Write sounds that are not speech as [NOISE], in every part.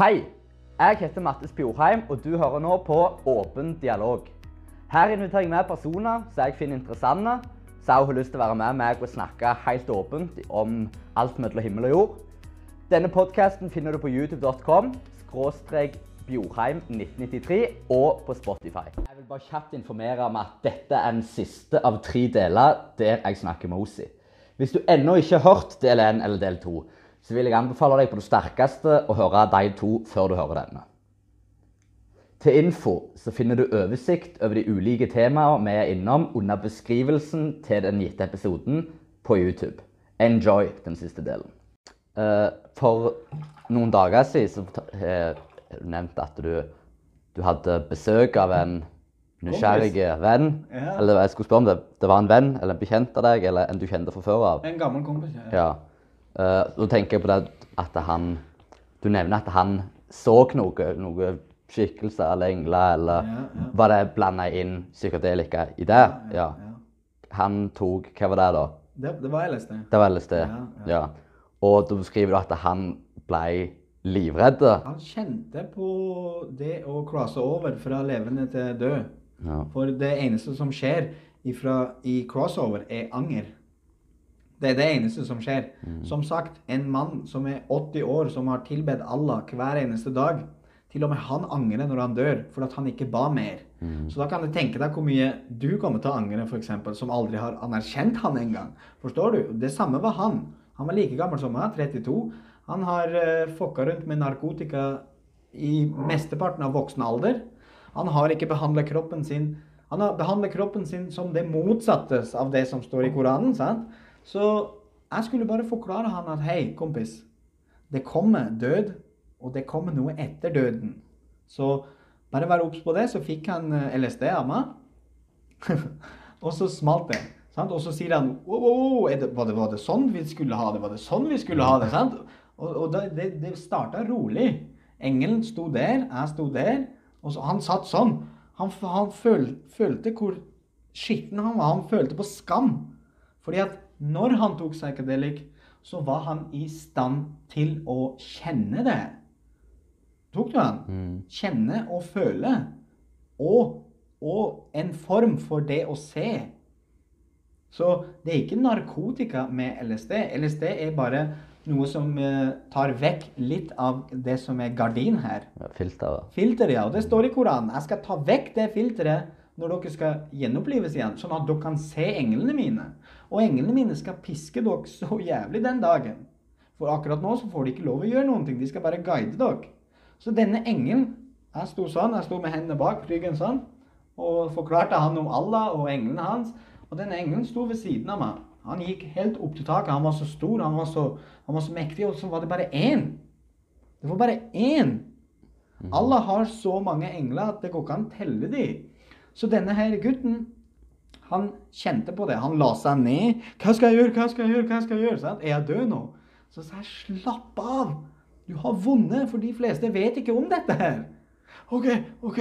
Hei! Jeg heter Mattis Bjorheim, og du hører nå på Åpen dialog. Her inviterer jeg med personer som jeg finner interessante, som har lyst til å være med meg og snakke helt åpent om alt mellom himmel og jord. Denne podkasten finner du på youtube.com skråstrek Bjorheim 1993 og på Spotify. Jeg vil bare kjapt informere om at dette er den siste av tre deler der jeg snakker med Osi. Hvis du ennå ikke har hørt del 1 eller del 2, så vil jeg anbefale deg på det sterkeste å høre de to før du hører denne. Til info så finner du oversikt over de ulike temaene vi er innom under beskrivelsen til den gitte episoden på YouTube. Enjoy den siste delen. Eh, For noen dager siden så du nevnt at du, du hadde besøk av en nysgjerrig venn. Ja. Eller jeg skulle spørre om det, det var en venn eller en bekjent av deg, eller en du kjente fra før av. En gammel kompis. Ja. Ja. Uh, da tenker jeg på det at han Du nevner at han så noe, noe skikkelser eller engler, eller Ja, ja. Var det blanda inn psykadelika i det? Ja. Han tok Hva var det, da? Det, det var LSD. Det var LSD. Ja. Og da beskriver du at han ble livredd. Han kjente på det å crosse over fra levende til død. Ja. For det eneste som skjer ifra, i crossover, er anger. Det er det eneste som skjer. Som sagt, en mann som er 80 år, som har tilbedt Allah hver eneste dag, til og med han angrer når han dør, for at han ikke ba mer. Så da kan du tenke deg hvor mye du kommer til å angre, f.eks., som aldri har anerkjent han engang. Forstår du? Det samme var han. Han var like gammel som meg, 32. Han har uh, fokka rundt med narkotika i mesteparten av voksen alder. Han har ikke behandla kroppen sin Han har behandlet kroppen sin som det motsatte av det som står i Koranen. sant? Så jeg skulle bare forklare han at hei, kompis. Det kommer død, og det kommer noe etter døden. Så bare vær obs på det. Så fikk han eh, LSD av meg. [LAUGHS] og så smalt det. Sant? Og så sier han wow, wow, wow, det, var, det, var det sånn vi skulle ha det? Var det sånn vi skulle ha det? Sant? Og, og det, det starta rolig. Engelen sto der, jeg sto der, og så, han satt sånn. Han, han føl, følte hvor skitten han var. Han følte på skam. Fordi at når han tok psychedelic, så var han i stand til å kjenne det. Tok du han? Kjenne og føle. Og, og en form for det å se. Så det er ikke narkotika med LSD. LSD er bare noe som eh, tar vekk litt av det som er gardin her. Ja, Filteret. Filter, ja. Og det står i Koranen. Jeg skal ta vekk det filteret når dere skal gjenopplives igjen, sånn at dere kan se englene mine. Og englene mine skal piske dere så jævlig den dagen. For akkurat nå så får de ikke lov å gjøre noen ting. De skal bare guide dere. Så denne engelen Jeg sto sånn, jeg sto med hendene bak ryggen sånn, og forklarte han om Allah og englene hans. Og denne engelen sto ved siden av meg. Han gikk helt opp til taket. Han var så stor, han var så, han var så mektig, og så var det bare én. Det var bare én. Allah har så mange engler at det går ikke an å telle dem. Så denne her gutten, han kjente på det. Han la seg ned. Hva skal jeg gjøre, hva skal jeg gjøre, hva skal jeg gjøre? Sånn, Er jeg død nå? Så sa jeg, slapp av. Du har vunnet, for de fleste vet ikke om dette her. Ok, ok.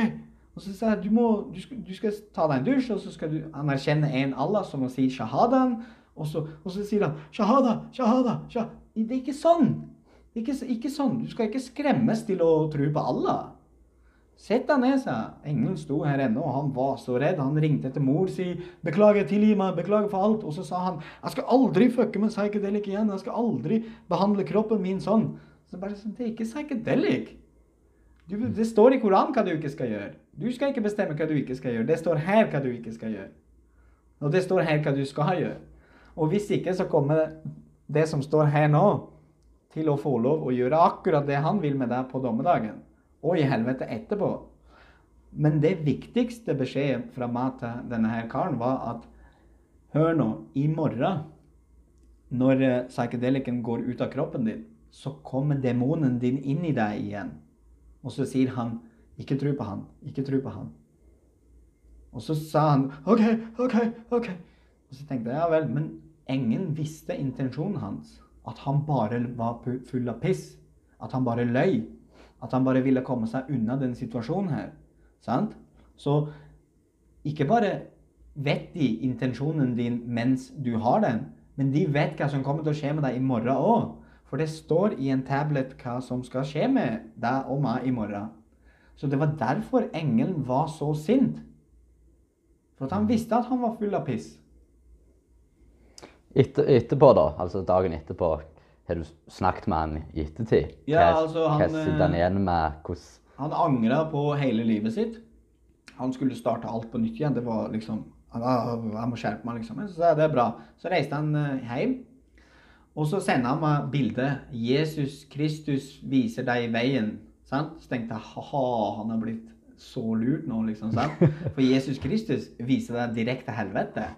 Og så sa jeg, du, må, du, skal, du skal ta deg en dusj, og så skal du anerkjenne en Allah som må si shahadan. Og så, og så sier han shahada, shahada, shahada. Det er ikke sånn. Ikke, ikke sånn. Du skal ikke skremmes til å tro på Allah. Sett deg ned, sa jeg. Engelen sto her ennå, og han var så redd. Han ringte etter mor si 'Beklager, tilgi meg, beklager for alt'. Og så sa han 'Jeg skal aldri fucke med psychedelic igjen. Jeg skal aldri behandle kroppen min sånn'. Så bare sånn, Det er ikke psychedelic. Du, det står i Koranen hva du ikke skal gjøre. Du skal ikke bestemme hva du ikke skal gjøre. Det står her hva du ikke skal gjøre. Og det står her hva du skal gjøre. Og hvis ikke, så kommer det som står her nå, til å få lov å gjøre akkurat det han vil med deg på dommedagen. Og i helvete etterpå. Men det viktigste beskjedet fra meg til denne her karen var at Hør nå, i morgen, når eh, går ut av kroppen din, så kommer demonen din inn i deg igjen. Og så sier han, ikke tro på han, ikke tro på han. Og så sa han, ok, ok, ok. Og så tenkte jeg, ja vel, men ingen visste intensjonen hans. At han bare var full av piss. At han bare løy. At han bare ville komme seg unna denne situasjonen her. Sant? Så ikke bare vet de intensjonen din mens du har den, men de vet hva som kommer til å skje med deg i morgen òg. For det står i en tablet hva som skal skje med deg og meg i morgen. Så det var derfor engelen var så sint. For at han visste at han var full av piss. Etter, etterpå, da, altså dagen etterpå, har du snakket med han i ettertid? Ja, altså, han, Hva sitter han eh, igjen med? Hvordan Han angra på hele livet sitt. Han skulle starte alt på nytt igjen. Det var liksom «Ah, Jeg må skjerpe meg, liksom. Så sa jeg, det er bra. Så reiste han eh, hjem. Og så sendte han meg bildet 'Jesus Kristus viser deg veien'. Sant? Så tenkte jeg ha-ha, han har blitt så lurt nå, liksom. sant? [LAUGHS] For Jesus Kristus viser deg direkte helvete.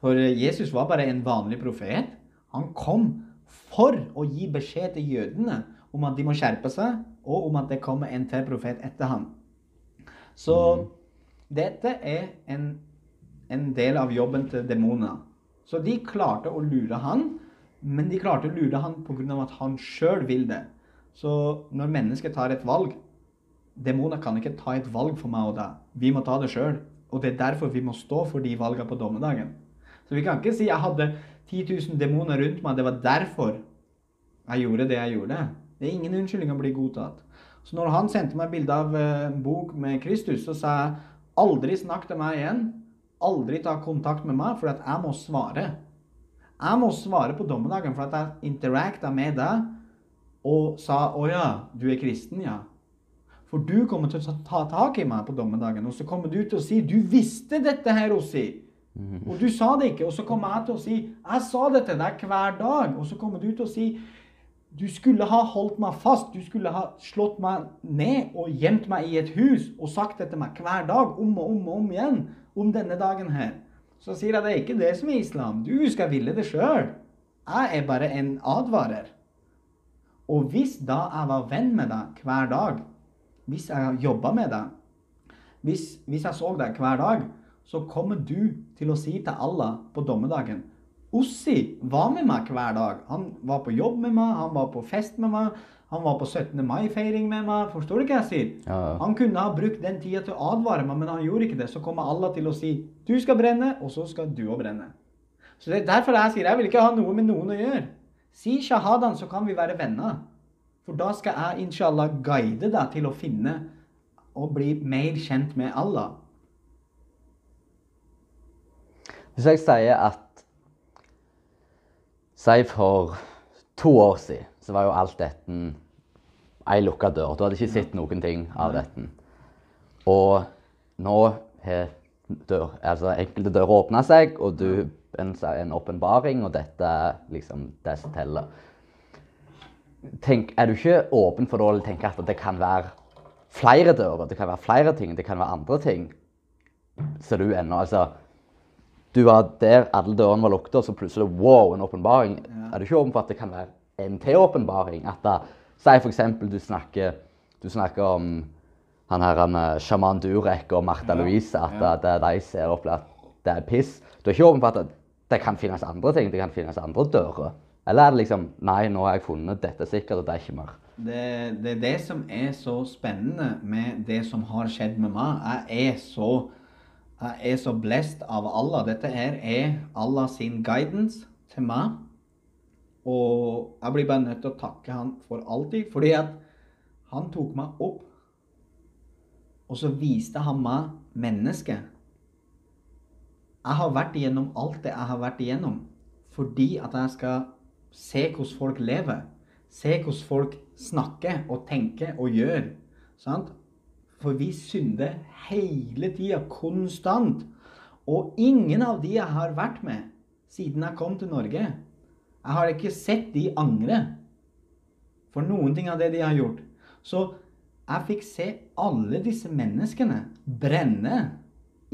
For Jesus var bare en vanlig profet. Han kom for å gi beskjed til jødene om at de må skjerpe seg, og om at det kommer en til profet etter ham. Så dette er en, en del av jobben til demoner. Så de klarte å lure han, men de klarte å lure han pga. at han sjøl vil det. Så når mennesker tar et valg Demoner kan ikke ta et valg for meg og deg. Vi må ta det sjøl. Og det er derfor vi må stå for de valgene på dommedagen. Så vi kan ikke si jeg hadde 10 000 demoner rundt meg, det var derfor jeg gjorde det jeg gjorde. Det er ingen unnskyldning å bli godtatt. Så når han sendte meg bilde av eh, en bok med Kristus, så sa jeg aldri snakk til meg igjen. Aldri ta kontakt med meg, for jeg må svare. Jeg må svare på dommedagen for at jeg interacta med deg og sa 'Å ja, du er kristen, ja'. For du kommer til å ta- ta tak i meg på dommedagen, og så kommer du til å si 'Du visste dette her, Ossi'. Og du sa det ikke. Og så kommer jeg til å si 'Jeg sa det til deg hver dag'. Og så kommer du til å si 'Du skulle ha holdt meg fast. Du skulle ha slått meg ned og gjemt meg i et hus' og sagt det til meg hver dag, om og om og om igjen, om denne dagen her. Så sier jeg det er ikke det som er islam. Du skal ville det sjøl. Jeg er bare en advarer. Og hvis da jeg var venn med deg hver dag, hvis jeg jobba med deg, hvis, hvis jeg så deg hver dag, så kommer du til å si til Allah på dommedagen Ossi var med meg hver dag. Han var på jobb med meg, han var på fest med meg, han var på 17. mai-feiring med meg. Forstår du hva jeg sier? Ja. Han kunne ha brukt den tida til å advare meg, men han gjorde ikke det. Så kommer Allah til å si du skal brenne, og så skal du òg brenne. Så det er derfor jeg sier jeg vil ikke ha noe med noen å gjøre. Si shahadan, så kan vi være venner. For da skal jeg inshallah guide deg til å finne og bli mer kjent med Allah. Hvis jeg sier at Si for to år siden, så var jo alt dette ei lukka dør. Du hadde ikke sett noen ting av dette. Og nå har dør, altså enkelte dører åpna seg, og du en, en åpenbaring, og dette er liksom det som teller. Tenk, er du ikke åpen for å tenke at det kan være flere dører, det kan være flere ting, det kan være andre ting? Så du ennå Altså du var der, alle dørene var lukket, og så plutselig wow, en åpenbaring. Er du ikke åpen for at det kan være en til åpenbaring? At da, Si eksempel du snakker, du snakker om han her med sjaman Durek og Martha Ja, Louise, at ja. det, de ser opp at det er piss. Du er ikke åpen for at det, kan finnes andre ting, det kan finnes andre dører? Eller er det liksom Nei, nå har jeg funnet dette sikkert, og det er ikke mer. Det, det er det som er så spennende med det som har skjedd med meg. Jeg er så, er så blessed av Allah. Dette her er Allah sin guidance til meg. Og jeg blir bare nødt til å takke han for alltid, fordi at han tok meg opp, og så viste han meg mennesket. Jeg har vært igjennom alt det jeg har vært igjennom, fordi at jeg skal se hvordan folk lever. Se hvordan folk snakker og tenker og gjør. Sant? For vi synder hele tida, konstant. Og ingen av de jeg har vært med siden jeg kom til Norge, jeg har ikke sett de angre for noen ting av det de har gjort. Så jeg fikk se alle disse menneskene brenne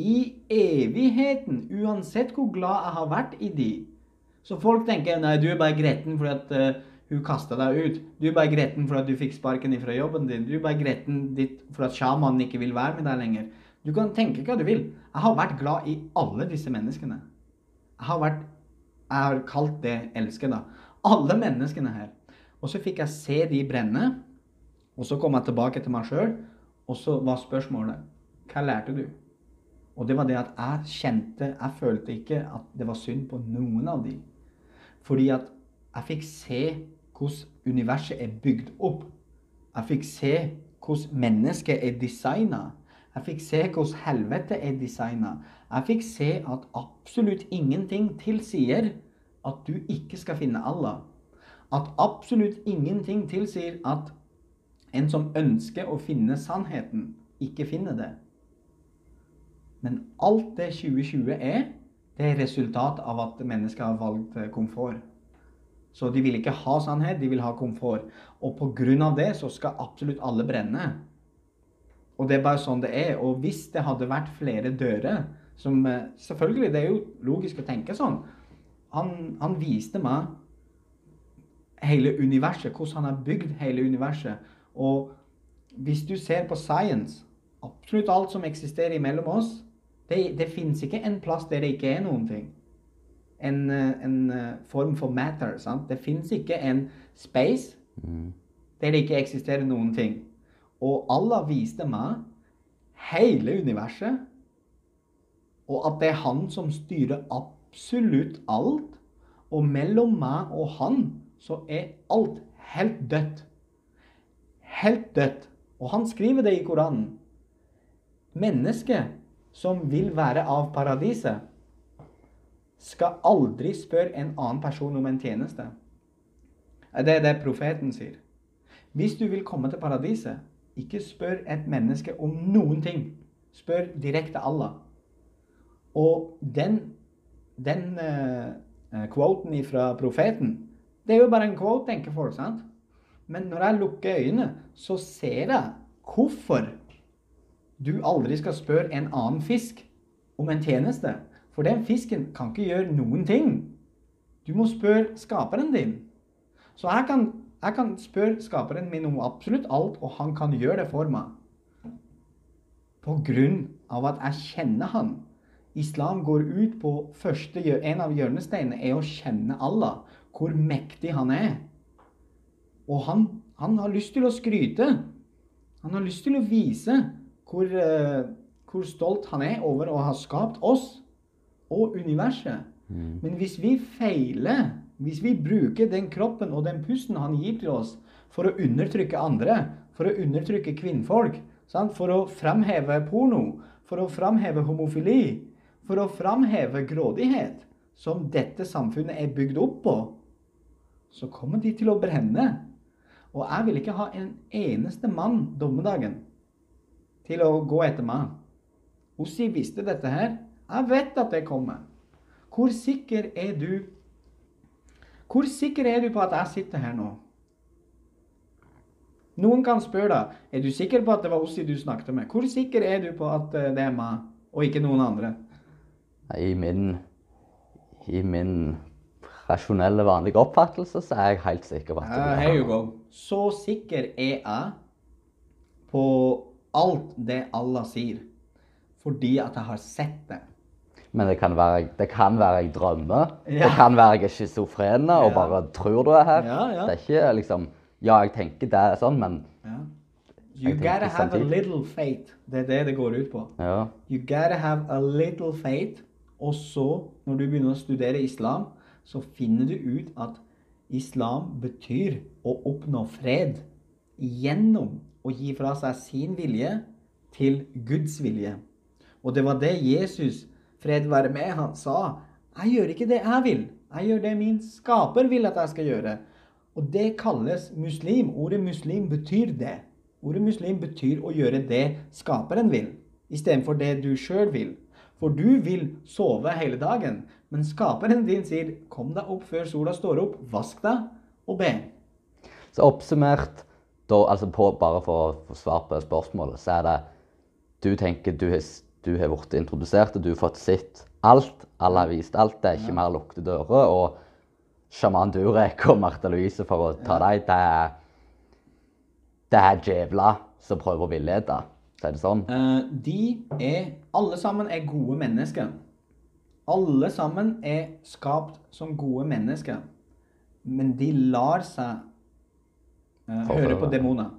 i evigheten, uansett hvor glad jeg har vært i de. Så folk tenker nei, du er bare gretten fordi at eh, hun kasta deg ut. Du er bare gretten for at du fikk sparken fra jobben din. Du er bare gretten ditt for at sjamanen ikke vil være med deg lenger. Du kan tenke hva du vil. Jeg har vært glad i alle disse menneskene. Jeg har vært Jeg har kalt det elske, da. Alle menneskene her. Og så fikk jeg se de brenne. Og så kom jeg tilbake til meg sjøl, og så var spørsmålet Hva lærte du? Og det var det at jeg kjente Jeg følte ikke at det var synd på noen av de. Fordi at jeg fikk se hvordan universet er bygd opp. Jeg fikk se hvordan mennesket er designa. Jeg fikk se hvordan helvete er designa. Jeg fikk se at absolutt ingenting tilsier at du ikke skal finne Allah. At absolutt ingenting tilsier at en som ønsker å finne sannheten, ikke finner det. Men alt det 2020 er, det er resultat av at mennesker har valgt eh, komfort. Så de vil ikke ha sannhet, de vil ha komfort. Og pga. det så skal absolutt alle brenne. Og det er bare sånn det er. Og hvis det hadde vært flere dører som eh, Selvfølgelig, det er jo logisk å tenke sånn. Han, han viste meg hele universet, hvordan han har bygd hele universet. Og hvis du ser på science, absolutt alt som eksisterer mellom oss, det, det fins ikke en plass der det ikke er noen ting. En, eh, en eh, form for matter. Sant? Det fins ikke en space Mm. der det ikke eksisterer noen ting. Og Allah viste meg hele universet, og at det er han som styrer absolutt alt. Og mellom meg og han så er alt helt dødt. Helt dødt. Og han skriver det i Koranen. Mennesket som vil være av paradiset, skal aldri spørre en annen person om en tjeneste. Det er det profeten sier. Hvis du vil komme til paradiset, ikke spør et menneske om noen ting. Spør direkte Allah. Og den, den uh, quoten fra profeten, det er jo bare en quote, tenker folk. sant? Men når jeg lukker øynene, så ser jeg hvorfor du aldri skal spørre en annen fisk om en tjeneste. For den fisken kan ikke gjøre noen ting. Du må spørre skaperen din. Så jeg kan, jeg kan spørre skaperen min om absolutt alt, og han kan gjøre det for meg. På grunn av at jeg kjenner han. Islam går ut på første, En av hjørnesteinene er å kjenne Allah. Hvor mektig han er. Og han, han har lyst til å skryte. Han har lyst til å vise hvor, eh, hvor stolt han er over å ha skapt oss og universet. Mm. Men hvis vi feiler, hvis vi bruker den kroppen og den pusten han gir til oss for å undertrykke andre, for å undertrykke kvinnfolk, sant? for å framheve porno, for å framheve homofili, for å framheve grådighet, som dette samfunnet er bygd opp på, så kommer de til å brenne. Og jeg vil ikke ha en eneste mann dommedagen til å gå etter meg. Ossi visste dette her. Jeg vet at det kommer. Hvor sikker er du Hvor sikker er du på at jeg sitter her nå? Noen kan spørre deg er du sikker på at det var Ossi du snakket med. Hvor sikker er du på at eh, det er meg, og ikke noen andre? I min, I min rasjonelle, vanlige oppfattelse så er jeg helt sikker på at det Uh, er you go. Så sikker er jeg på alt det Allah sier, fordi at jeg har sett det. Men det kan være, det kan være jeg drømmer. Ja. Det kan være jeg er schizofren og Ja. bare tror du er her. Ja, ja. Det er ikke liksom Ja, jeg tenker det er sånn, men Ja. You gotta have a little faith. Det er det det går ut på. ja. You gotta have a little faith. Og så, når du begynner å studere islam, så finner du ut at islam betyr å oppnå fred gjennom å gi fra seg sin vilje til Guds vilje. Og det var det Jesus, fred være med, han sa. Jeg gjør ikke det jeg vil. Jeg gjør det min skaper vil at jeg skal gjøre. Og det kalles muslim. Ordet muslim betyr det. Ordet muslim betyr å gjøre det skaperen vil, istedenfor det du sjøl vil. For du vil sove hele dagen, men skaperen din sier 'kom deg opp før sola står opp, vask deg og be'. Så oppsummert, da, altså på, bare for å få svar på spørsmålet, så er det Du tenker du har, du har blitt introdusert, og du har fått sett alt. Alle har vist alt. Det er ikke mer lukte dører. Og sjaman Durek og Martha Louise, for å ta deg, det er Det er djevla som prøver å villede. Er det sånn? Uh, de er Alle sammen er gode mennesker. Alle sammen er skapt som gode mennesker. Men de lar seg uh, høre på demoner.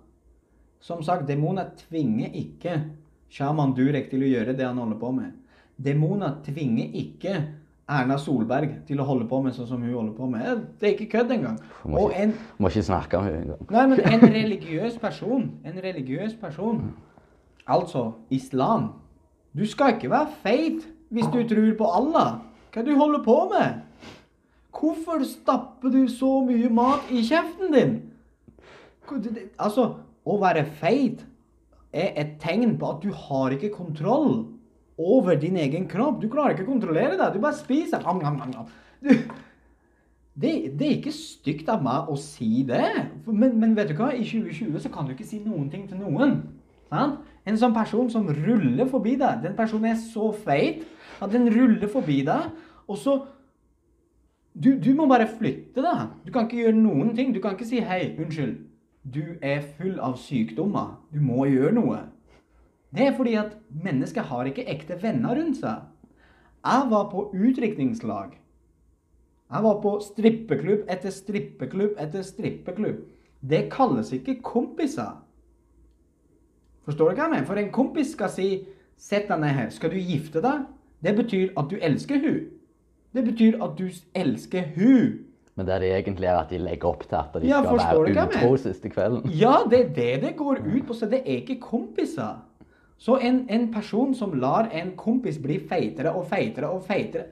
Som sagt, demoner tvinger ikke sjaman Durek til å gjøre det han holder på med. Demoner tvinger ikke Erna Solberg til å holde på med sånn som hun holder på med. Det er ikke kødd engang. Må ikke- en, Må ikke snakke om henne engang. nei, men en religiøs person, en religiøs person, altså islam Du skal ikke være feit hvis du tror på Allah. Hva du holder på med? Hvorfor stapper du så mye mat i kjeften din? Altså, å være feit er et tegn på at du har ikke kontroll over din egen kropp. Du klarer ikke å kontrollere det. Du bare spiser. Am, am, am. Du, det, det er ikke stygt av meg å si det. Men, men vet du hva? I 2020 så kan du ikke si noen ting til noen. Sant? En sånn person som ruller forbi deg, den personen er så feit at den ruller forbi deg, og så du, du må bare flytte deg. Du kan ikke gjøre noen ting. Du kan ikke si 'hei, unnskyld'. Du er full av sykdommer. Du må gjøre noe. Det er fordi at mennesker har ikke ekte venner rundt seg. Jeg var på utdrikningslag. Jeg var på strippeklubb etter strippeklubb etter strippeklubb. Det kalles ikke kompiser. Forstår du hva jeg mener? For en kompis skal si 'Sett deg ned her. Skal du gifte deg?' Det betyr at du elsker hun. Det betyr at du elsker hun. Men det de egentlig er at de legger opp til at de Ja, skal være utro siste kvelden. Ja, det er det det går ut på, så det er ikke kompiser. Så en, en person som lar en kompis bli feitere og feitere og feitere,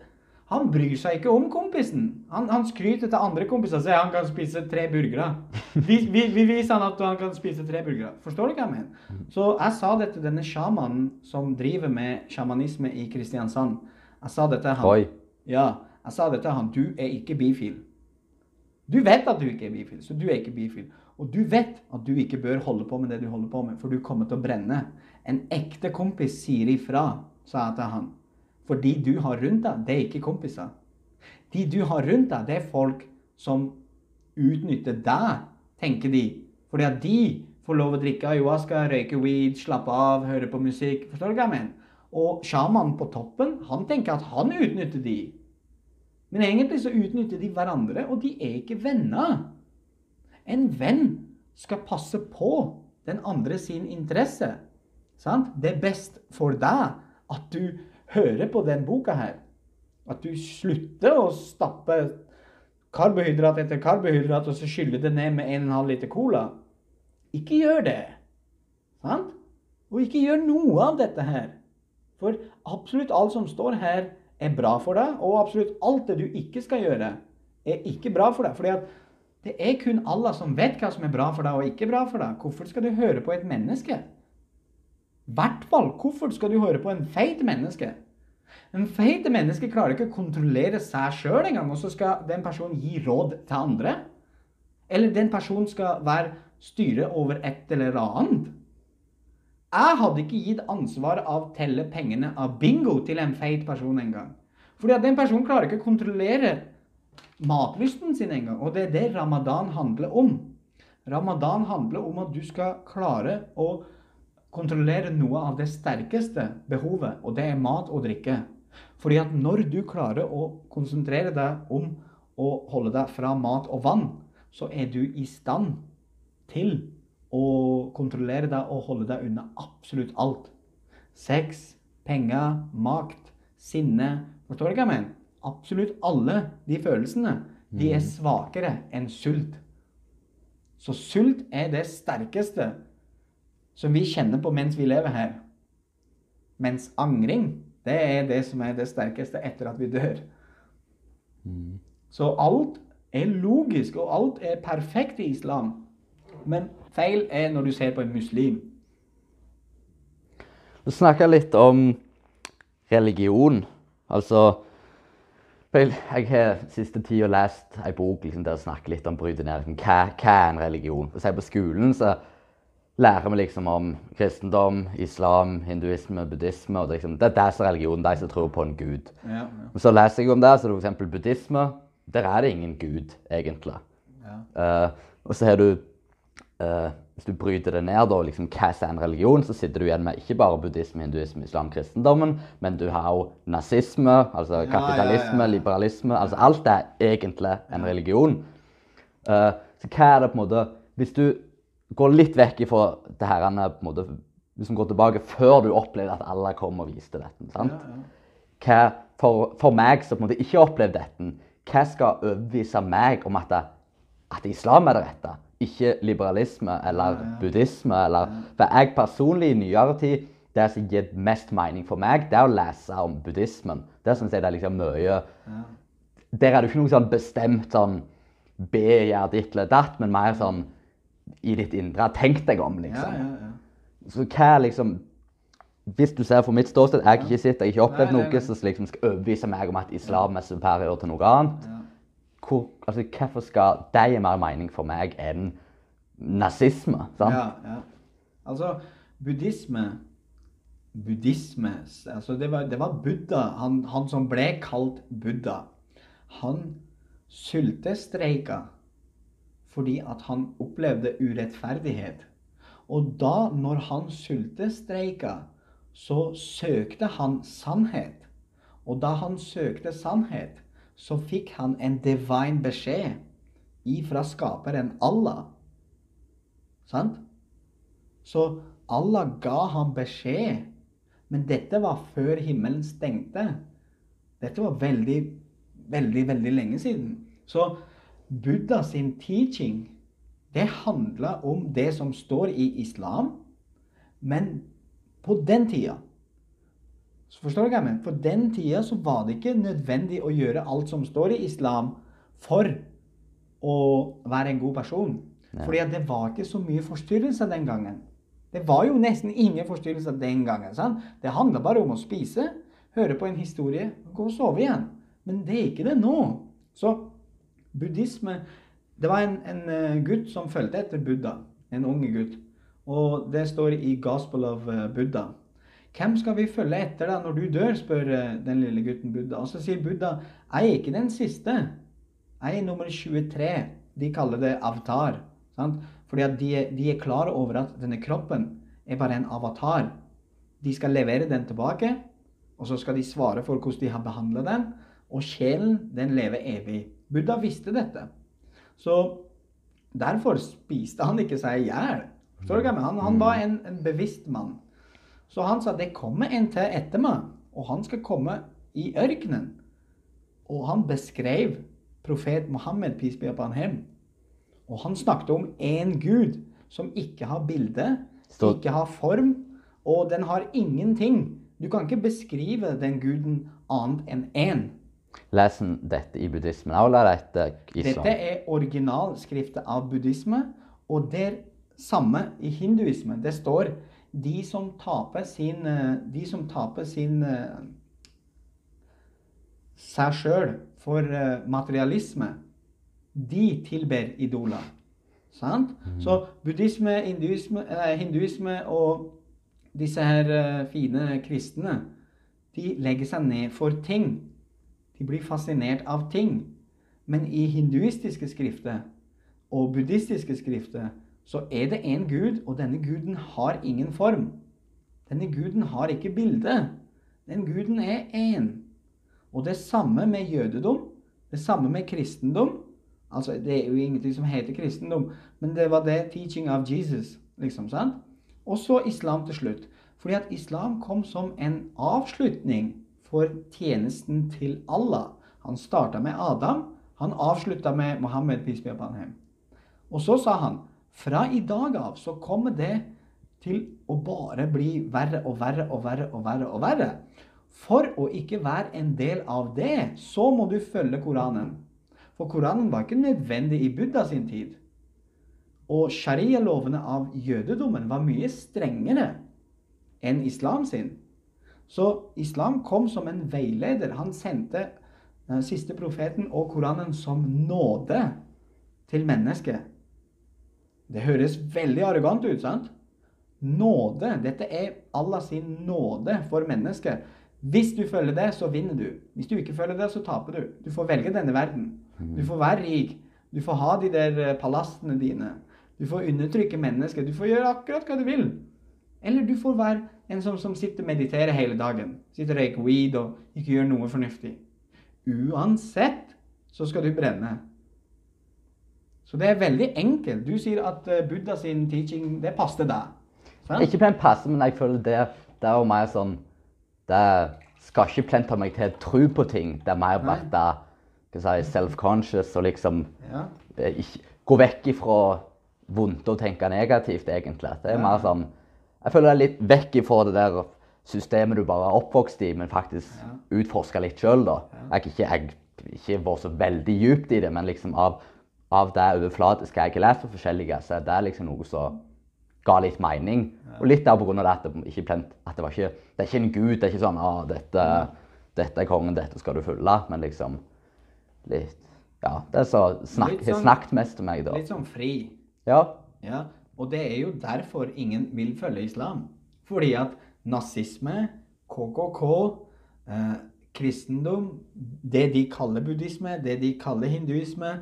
han bryr seg ikke om kompisen. Han, han skryter til andre kompiser og sier han kan spise tre burgere. [LAUGHS] Vi, vi, vi viser han at han kan spise tre burgere. Forstår du hva jeg mener? Så jeg sa det til denne sjamanen som driver med sjamanisme i Kristiansand. Jeg sa det til han. Oi. Ja, jeg sa det til han. Du er ikke bifil. Du vet at du ikke er bifil, så du er ikke bifil. Og du vet at du ikke bør holde på med det du holder på med, for du kommer til å brenne. En ekte kompis sier ifra, sa jeg til han. For de du har rundt deg, det er ikke kompiser. De du har rundt deg, det er folk som utnytter deg, tenker de. Fordi at de får lov å drikke ayahuasca, røyke weed, slappe av, høre på musikk. Forstår du hva jeg mener? Og sjamanen på toppen, han tenker at han utnytter de. Men egentlig så utnytter de hverandre, og de er ikke venner. En venn skal passe på den andre sin interesse. Sant? Det er best for deg at du hører på den boka her. At du slutter å stappe karbohydrat etter karbohydrat og så skylle det ned med 1,5 liter cola. Ikke gjør det. Sant? Og ikke gjør noe av dette her. For absolutt alt som står her, er bra for deg, og absolutt alt det du ikke skal gjøre, er ikke bra for deg. Fordi at det er kun Allah som vet hva som er bra for deg og ikke bra for deg. Hvorfor skal du høre på et menneske? Hvert fall, hvorfor skal du høre på en feit menneske? En feit menneske klarer ikke å kontrollere seg sjøl engang, og så skal den personen gi råd til andre. Eller den personen skal være styre over et eller annet. Jeg hadde ikke gitt ansvar av telle pengene av bingo til en feit person engang. Fordi at den personen klarer ikke å kontrollere matlysten sin engang. Og det er det ramadan handler om. Ramadan handler om at du skal klare å kontrollere noe av det sterkeste behovet, og det er mat og drikke. Fordi at når du klarer å konsentrere deg om å holde deg fra mat og vann, så er du i stand til å kontrollere deg og holde deg unna absolutt alt. Sex, penger, makt, sinne Forstår du hva jeg mener? Absolutt alle de følelsene de er svakere enn sult. Så sult er det sterkeste som vi kjenner på mens vi lever her. Mens angring, det er det som er det sterkeste etter at vi dør. Så alt er logisk, og alt er perfekt i islam. Men feil er når du ser på en muslim. Du snakka litt om religion. Altså Jeg har siste tida lest ei bok liksom, der jeg snakker litt om bryte ned liksom, hva, hva er en religion. Å si På skolen så lærer vi liksom om kristendom, islam, hinduisme, buddhisme. og det, liksom, det er det som er religion, de som tror på en gud. Ja, ja. så leser jeg om det, så er det f.eks. buddhisme. Der er det ingen gud, egentlig. ja. Uh, og så har du eh, Hvis du bryter det ned, da, liksom, hva er en religion, så sitter du igjen med ikke bare buddhisme, hinduisme, islam, kristendommen, men du har òg nazisme, altså ja, kapitalisme, ja. liberalisme altså Alt er egentlig en religion. Eh, så hva er det på en måte Hvis du går litt vekk ifra det her på en måte, Hvis du går tilbake før du opplevde at Allah kom og viste dette sant? Ja, ja. Hva for, for meg som på en måte ikke har opplevd dette, hva skal overbevise meg om at, at islam er det rette? Ikke liberalisme eller buddhisme. Eller, for jeg personlig i nyere tid det som gir mest mening for meg, det er å lese om buddhismen. Det syns jeg det er liksom mye Der er det ikke noe sånn bestemt sånn Be, gjør ditt eller datt, men mer sånn i ditt indre. Tenk deg om, liksom. ja, ja. Så hva liksom Hvis du ser fra mitt ståsted, jeg har ikke sett, jeg har ikke opplevd noe som liksom skal overbevise meg om at islam er superior til noe annet. Hvor, altså, hvorfor skal det gi mer mening for meg enn nazisme? Sant? Ja, ja. Altså, buddhisme Buddhisme altså det, var, det var Buddha, han, han som ble kalt Buddha. Han sultestreika fordi at han opplevde urettferdighet. Og da, når han sultestreika, så søkte han sannhet. Og da han søkte sannhet, så fikk han en divine beskjed ifra skaperen Allah. Sant? Så Allah ga ham beskjed, men dette var før himmelen stengte. Dette var veldig, veldig, veldig lenge siden. Så Buddha sin teaching, det handla om det som står i islam, men på den tida så Forstår du hva jeg mener? På den tida så var det ikke nødvendig å gjøre alt som står i islam, for å være en god person. Fordi at det var ikke så mye forstyrrelser den gangen. Det var jo nesten ingen forstyrrelser den gangen. sant? Det handla bare om å spise, høre på en historie gå og sove igjen. Men det er ikke det nå. Så buddhisme Det var en, en eh, gutt som fulgte etter Buddha. En unge gutt. Og det står i Gospel of eh, Buddha. Hvem skal vi følge etter da når du dør, spør eh, den lille gutten Buddha. Og så sier Buddha, jeg er ikke den siste. Jeg er nummer 23. De kaller det avatar. Sant? Fordi at de, de er klare over at denne kroppen er bare en avatar. De skal levere den tilbake, og så skal de svare for hvordan de har behandlet den. Og sjelen, den lever evig. Buddha visste dette. Så derfor spiste han ikke seg i hjel. Han, han var en, en bevisst mann. Så han sa det kommer en til etter meg, og han skal komme i ørkenen. Og han beskrev profet Mohammed, peace be upon him. Og han snakket om én gud som ikke har bilde, ikke har form, og den har ingenting. Du kan ikke beskrive den guden annet enn én. Les dette i buddhismen eller er dette islam? Dette er originalskriftet av buddhisme, og det er samme i hinduisme. Det står de som taper sin, eh, de som taper sin eh, seg sjøl for eh, materialisme, de tilber idoler. Sant? Så buddhisme, hinduisme, hinduisme og disse her fine kristne, de legger seg ned for ting. De blir fascinert av ting. Men i hinduistiske skrifter og buddhistiske skrifter så er det én gud, og denne guden har ingen form. Denne guden har ikke bilde. Den guden er én. Og det samme med jødedom. Det samme med kristendom. Altså, Det er jo ingenting som heter kristendom, men det var det teaching of Jesus. liksom, sant? Og så islam til slutt. Fordi at islam kom som en avslutning for tjenesten til Allah. Han starta med Adam, han avslutta med Mohammed. Og så sa han fra i dag av så kommer det til å bare bli verre og verre og verre og verre og verre. For å ikke være en del av det, så må du følge Koranen. For Koranen var ikke nødvendig i Buddha sin tid. Og sharia-lovene av jødedommen var mye strengere enn islam sin. Så islam kom som en veileder. Han sendte den siste profeten og Koranen som nåde til mennesket. Det høres veldig arrogant ut, sant? Nåde. Dette er Allah sin nåde for mennesket. Hvis du følger det, så vinner du. Hvis du ikke følger det, så taper du. Du får velge denne verden. Du får være rik. Du får ha de der eh, palassene dine. Du får undertrykke mennesker. Du får gjøre akkurat hva du vil. Eller du får være en som, som sitter og mediterer hele dagen. Sitter og røyker weed og ikke gjør noe fornuftig. Uansett så skal du brenne. Så det er veldig enkelt. Du sier at eh, Buddha sin teaching, det passer deg. Ikke på en passe, men jeg føler det, det er jo mer sånn Det skal ikke plente meg til tro på ting. Det er mer bare hva si, self-conscious og liksom Ja. eh, ikke, gå vekk ifra vondt og tenke negativt, egentlig. Det er Ja. mer sånn Jeg føler det er litt vekk ifra det der systemet du bare er oppvokst i, men faktisk Ja. utforske litt sjøl, da. Jeg ikke, ikke vært så veldig djupt i det, men liksom av, av det overflatiske jeg har lest på forskjellige, så er det liksom noe som ga litt mening. Og litt av det at det, ikke plent, at det var ikke Det er ikke en gud. Det er ikke sånn ah, dette, dette er kongen, dette skal du følge. Men liksom litt Ja. Det er så snakk, har sånn- snakket mest til meg, da. Litt sånn fri. Ja. Ja, og det er jo derfor ingen vil følge islam. Fordi at nazisme, KKK, eh, kristendom, det de kaller buddhisme, det de kaller hinduisme,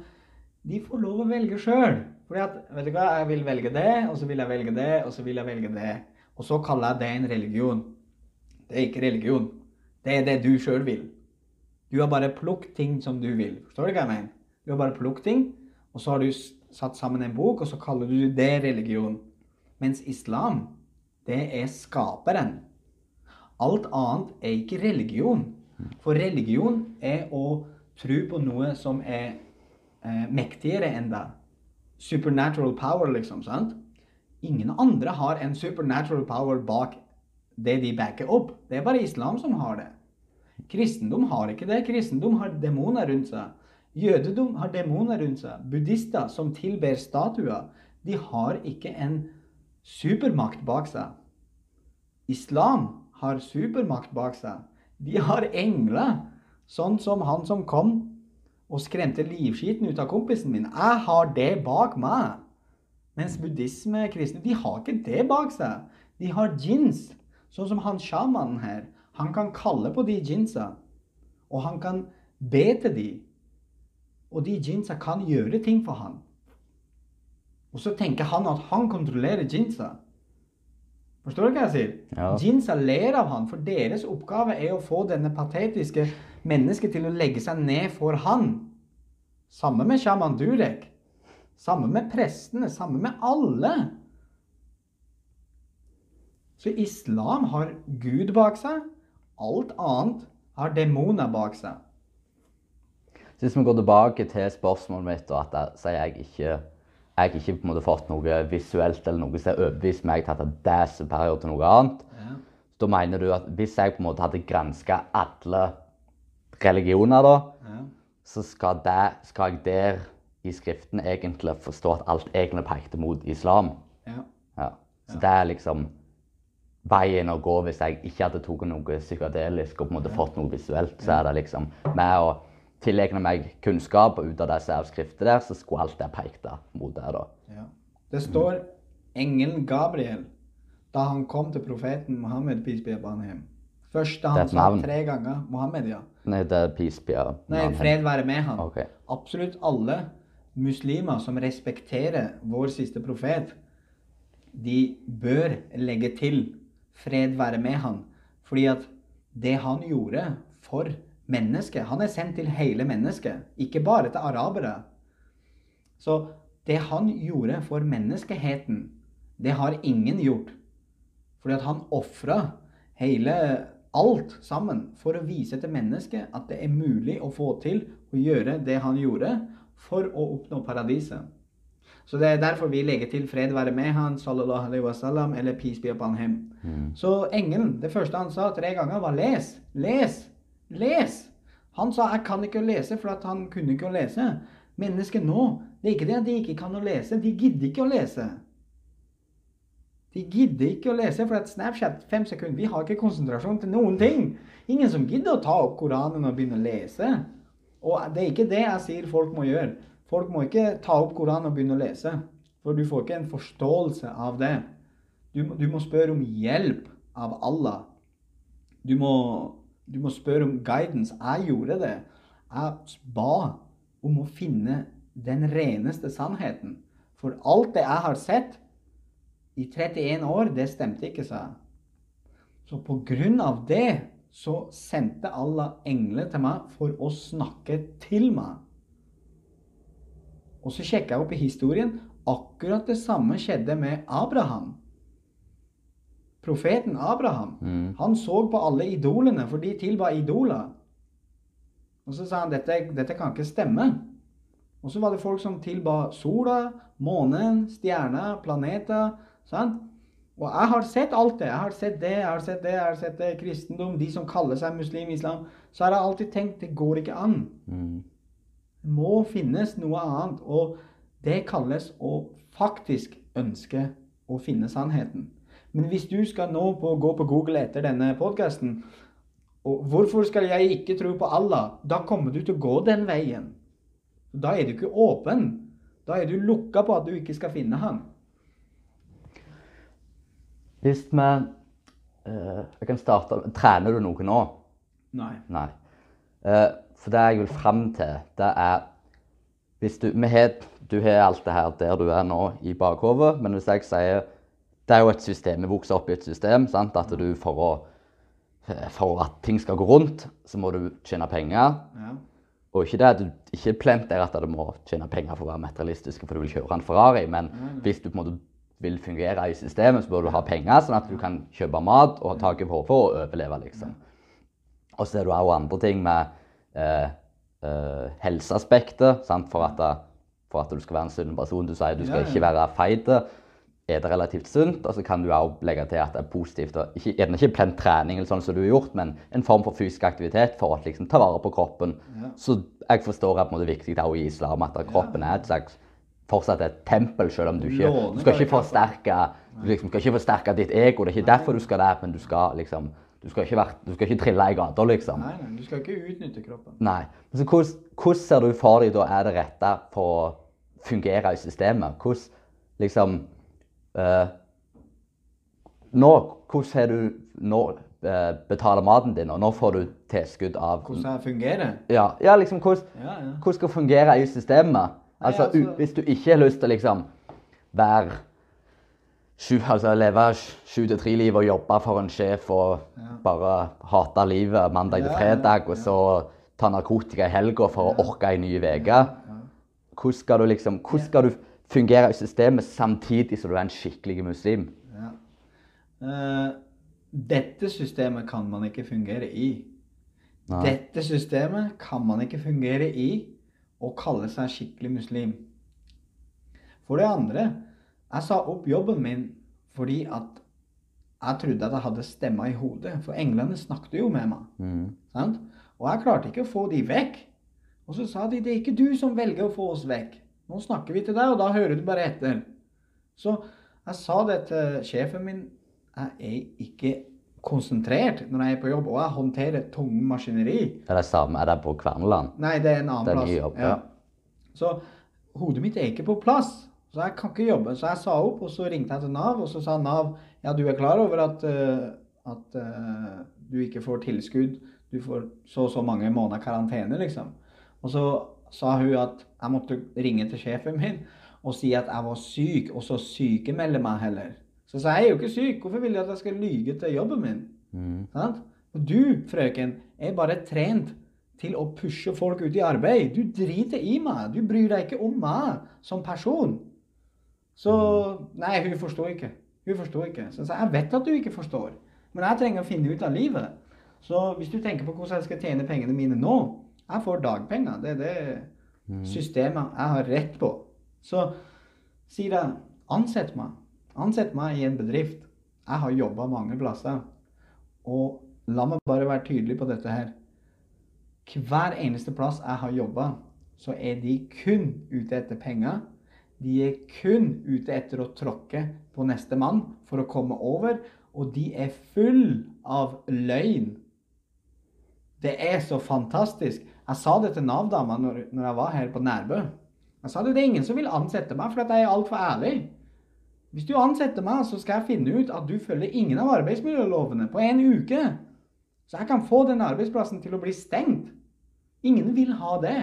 de får lov å velge sjøl. Fordi at, vet du hva, jeg vil velge det, og så vil jeg velge det, og så vil jeg velge det. Og så kaller jeg det en religion. Det er ikke religion. Det er det du sjøl vil. Du har bare plukket ting som du vil. Forstår du hva jeg mener? Du har bare plukket ting, og så har du satt sammen en bok, og så kaller du det religion. Mens islam, det er skaperen. Alt annet er ikke religion. For religion er å tro på noe som er eh, mektigere enn deg. Supernatural power, liksom. sant? Ingen andre har en supernatural power bak det de backer opp. Det er bare islam som har det. Kristendom har ikke det. Kristendom har demoner rundt seg. Jødedom har demoner rundt seg. Buddhister som tilber statuer, de har ikke en supermakt bak seg. Islam har supermakt bak seg. De har engler, sånn som han som kom og skremte livskiten ut av kompisen min. Jeg har det bak meg. Mens buddhisme, kristne, de har ikke det bak seg. De har jeans. sånn som han sjamanen her. Han kan kalle på de jeansa. og han kan be til de. Og de jeansa kan gjøre ting for han. Og så tenker han at han kontrollerer jeansa. Forstår du hva jeg sier? Ja. Jeansa ler av han, for deres oppgave er å få denne patetiske mennesket til å legge seg ned for han. Samme med sjaman Durek. Samme med prestene. Samme med alle. Så islam har Gud bak seg. Alt annet har demoner bak seg. Så hvis vi går tilbake til spørsmålet mitt, og at jeg, sier jeg ikke jeg ikke på en måte fått noe visuelt eller noe som har overbevist meg til at det er superior til noe annet, Ja. da mener du at hvis jeg på en måte hadde granska alle religioner, da, Ja. så skal, det, skal jeg der i skriften egentlig forstå at alt egentlig pekte mot islam. Ja. Ja. Så det er liksom veien å gå hvis jeg ikke hadde tatt noe psykadelisk og på en måte fått noe visuelt. Så er det liksom med å tilegne meg kunnskap og ut av disse avskriftene der, så skulle alt det pekte mot det. da. Ja. Det står engelen Gabriel da han kom til profeten Mohammed, peace be upon him. Første Det er han sa tre ganger. Mohammed, ja. Nei, det er peace be upon Nei, fred være med han. Okay. Absolutt alle muslimer som respekterer vår siste profet, de bør legge til fred være med han. Fordi at det han gjorde for mennesket Han er sendt til hele mennesket, ikke bare til arabere. Så det han gjorde for menneskeheten, det har ingen gjort. Fordi at han ofra hele alt sammen for å vise til mennesket at det er mulig å få til å gjøre det han gjorde for å oppnå paradiset. Så det er derfor vi legger til 'fred være med han', sallallahu alaihi wasallam, eller 'peace be upon him'. Så engelen, det første han sa tre ganger, var 'les', 'les', 'les'. Han sa 'jeg kan ikke lese', for at han kunne ikke å lese. Mennesket nå, det er ikke det at de ikke kan å lese, de gidder ikke å lese. De gidder ikke å lese, for at Snapchat fem sekunder, vi har ikke konsentrasjon til noen ting. Ingen som gidder å ta opp Koranen og begynne å lese. Og det er ikke det jeg sier folk må gjøre. Folk må ikke ta opp Koranen og begynne å lese. For du får ikke en forståelse av det. Du, du må spørre om hjelp av Allah. Du må, du må spørre om guidance. Jeg gjorde det. Jeg ba om å finne den reneste sannheten. For alt det jeg har sett i 31 år, det stemte ikke, sa han. Så på grunn av det så sendte Allah engler til meg for å snakke til meg. Og så sjekka jeg opp i historien. Akkurat det samme skjedde med Abraham. profeten Abraham. Mm. Han så på alle idolene, for de tilba idoler. Og så sa han dette, dette kan ikke stemme. Og så var det folk som tilba sola, månen, stjerner, planeter. Sant? Og jeg har sett alt det. Jeg har sett det, jeg har sett det, jeg har sett det. Kristendom, de som kaller seg muslim, islam. Så har jeg alltid tenkt det går ikke an. Mm. Det må finnes noe annet. Og det kalles å faktisk ønske å finne sannheten. Men hvis du skal nå på, gå på Google etter denne podkasten og Hvorfor skal jeg ikke tro på Allah? Da kommer du til å gå den veien. Da er du ikke åpen. Da er du lukka på at du ikke skal finne han. Hvis vi uh, Jeg kan starte Trener du noe nå? Nei. Nei. Uh, for det jeg vil fram til, det er Hvis du har, Du har alt det her der du er nå, i bakhodet, men hvis jeg sier Det er jo et system. Vi vokser opp i et system. sant? At du for å For at ting skal gå rundt, så må du tjene penger. Ja. Og ikke det at du ikke plent der at du må tjene penger for å være materialistisk for du vil kjøre en Ferrari, men hvis du på en måte vil fungere i systemet, så bør du ha penger, sånn at du kan kjøpe mat og ha tak over hodet og overleve, liksom. Og så er det også andre ting med eh, eh, helseaspektet, sant? For, at, for at du skal være en sunn person. Du sier du skal ikke være feit, er det relativt sunt, og så kan du også legge til at det er positivt. og Ikke, gjerne ikke plent trening, eller sånn som du har gjort, men en form for fysisk aktivitet for å liksom, ta vare på kroppen. Ja. Så jeg forstår at det er viktig òg i islam at kroppen er et slags fortsatt et tempel, selv om du ikke du skal ikke forsterke, du liksom, skal ikke forsterke ditt ego. Det er ikke derfor du skal der, men du skal liksom du skal ikke, være, du skal ikke trille i gata, liksom. Nei, nei, du skal ikke utnytte kroppen. Nei. Så hvordan, hvordan ser du for deg da er det rette for å fungere i systemet? Hvordan liksom uh, Nå, hvordan har du nå eh, betaler maten din, og nå får du tilskudd av Hvordan det fungerer? Ja, ja liksom hvordan, Ja, ja. hvordan skal fungere i systemet? Altså, altså- Hvis du ikke har lyst til liksom være sju, altså leve sju til tre-livet og jobbe for en sjef og bare hate livet mandag til Ja, ja, fredag, og så ta narkotika i helga for å orke ei ny uke. Hvordan skal du liksom, hvordan skal du fungere i systemet samtidig som du er en skikkelig muslim? Ja. Eh, dette systemet kan man ikke fungere i. Nei. Dette systemet kan man ikke fungere i og kalle seg skikkelig muslim. For det andre, jeg sa opp jobben min fordi at jeg trodde at jeg hadde stemma i hodet. For englene snakket jo med meg. Mm. Sant? Og jeg klarte ikke å få de vekk. Og så sa de det er ikke du som velger å få oss vekk. Nå snakker vi til deg, og da hører du bare etter. Så jeg sa det til sjefen min. Jeg er ikke konsentrert når jeg er på jobb, og jeg håndterer tunge maskineri. Det Er det samme? Er det på Kverneland? Nei, det er en annen Det er plass. jobb, ja. Så hodet mitt er ikke på plass. Så jeg kan ikke jobbe. Så jeg sa opp, og så ringte jeg til Nav, og så sa Nav ja, du er klar over at, uh, at uh, du ikke får tilskudd. Du får så og så mange måneder karantene, liksom. Og så sa hun at jeg måtte ringe til sjefen min og si at jeg var syk, og så sykemelde meg heller. Så sa jeg, er jo ikke syk. Hvorfor vil du at jeg skal lyge til jobben min? Mm. Sant? Og du, frøken, er bare trent til å pushe folk ut i arbeid. Du driter i meg. Du bryr deg ikke om meg som person. Så Nei, hun forsto ikke. Hun forsto ikke. Så jeg sa jeg vet at du ikke forstår, men jeg trenger å finne ut av livet. Så hvis du tenker på hvordan jeg skal tjene pengene mine nå Jeg får dagpenger. Det er det systemet jeg har rett på. Så sier jeg ansett meg. Ansett meg i en bedrift. Jeg har jobba mange plasser. Og la meg bare være tydelig på dette her. Hver eneste plass jeg har jobba, så er de kun ute etter penger. De er kun ute etter å tråkke på neste mann for å komme over. Og de er full av løgn. Det er så fantastisk. Jeg sa det til Nav-dama når, når jeg var her på Nærbø. Jeg sa det, det er ingen som vil ansette meg, for jeg er altfor ærlig. Hvis du ansetter meg, så skal jeg finne ut at du følger ingen av arbeidsmiljølovene på en uke. Så jeg kan få den arbeidsplassen til å bli stengt. Ingen vil ha det.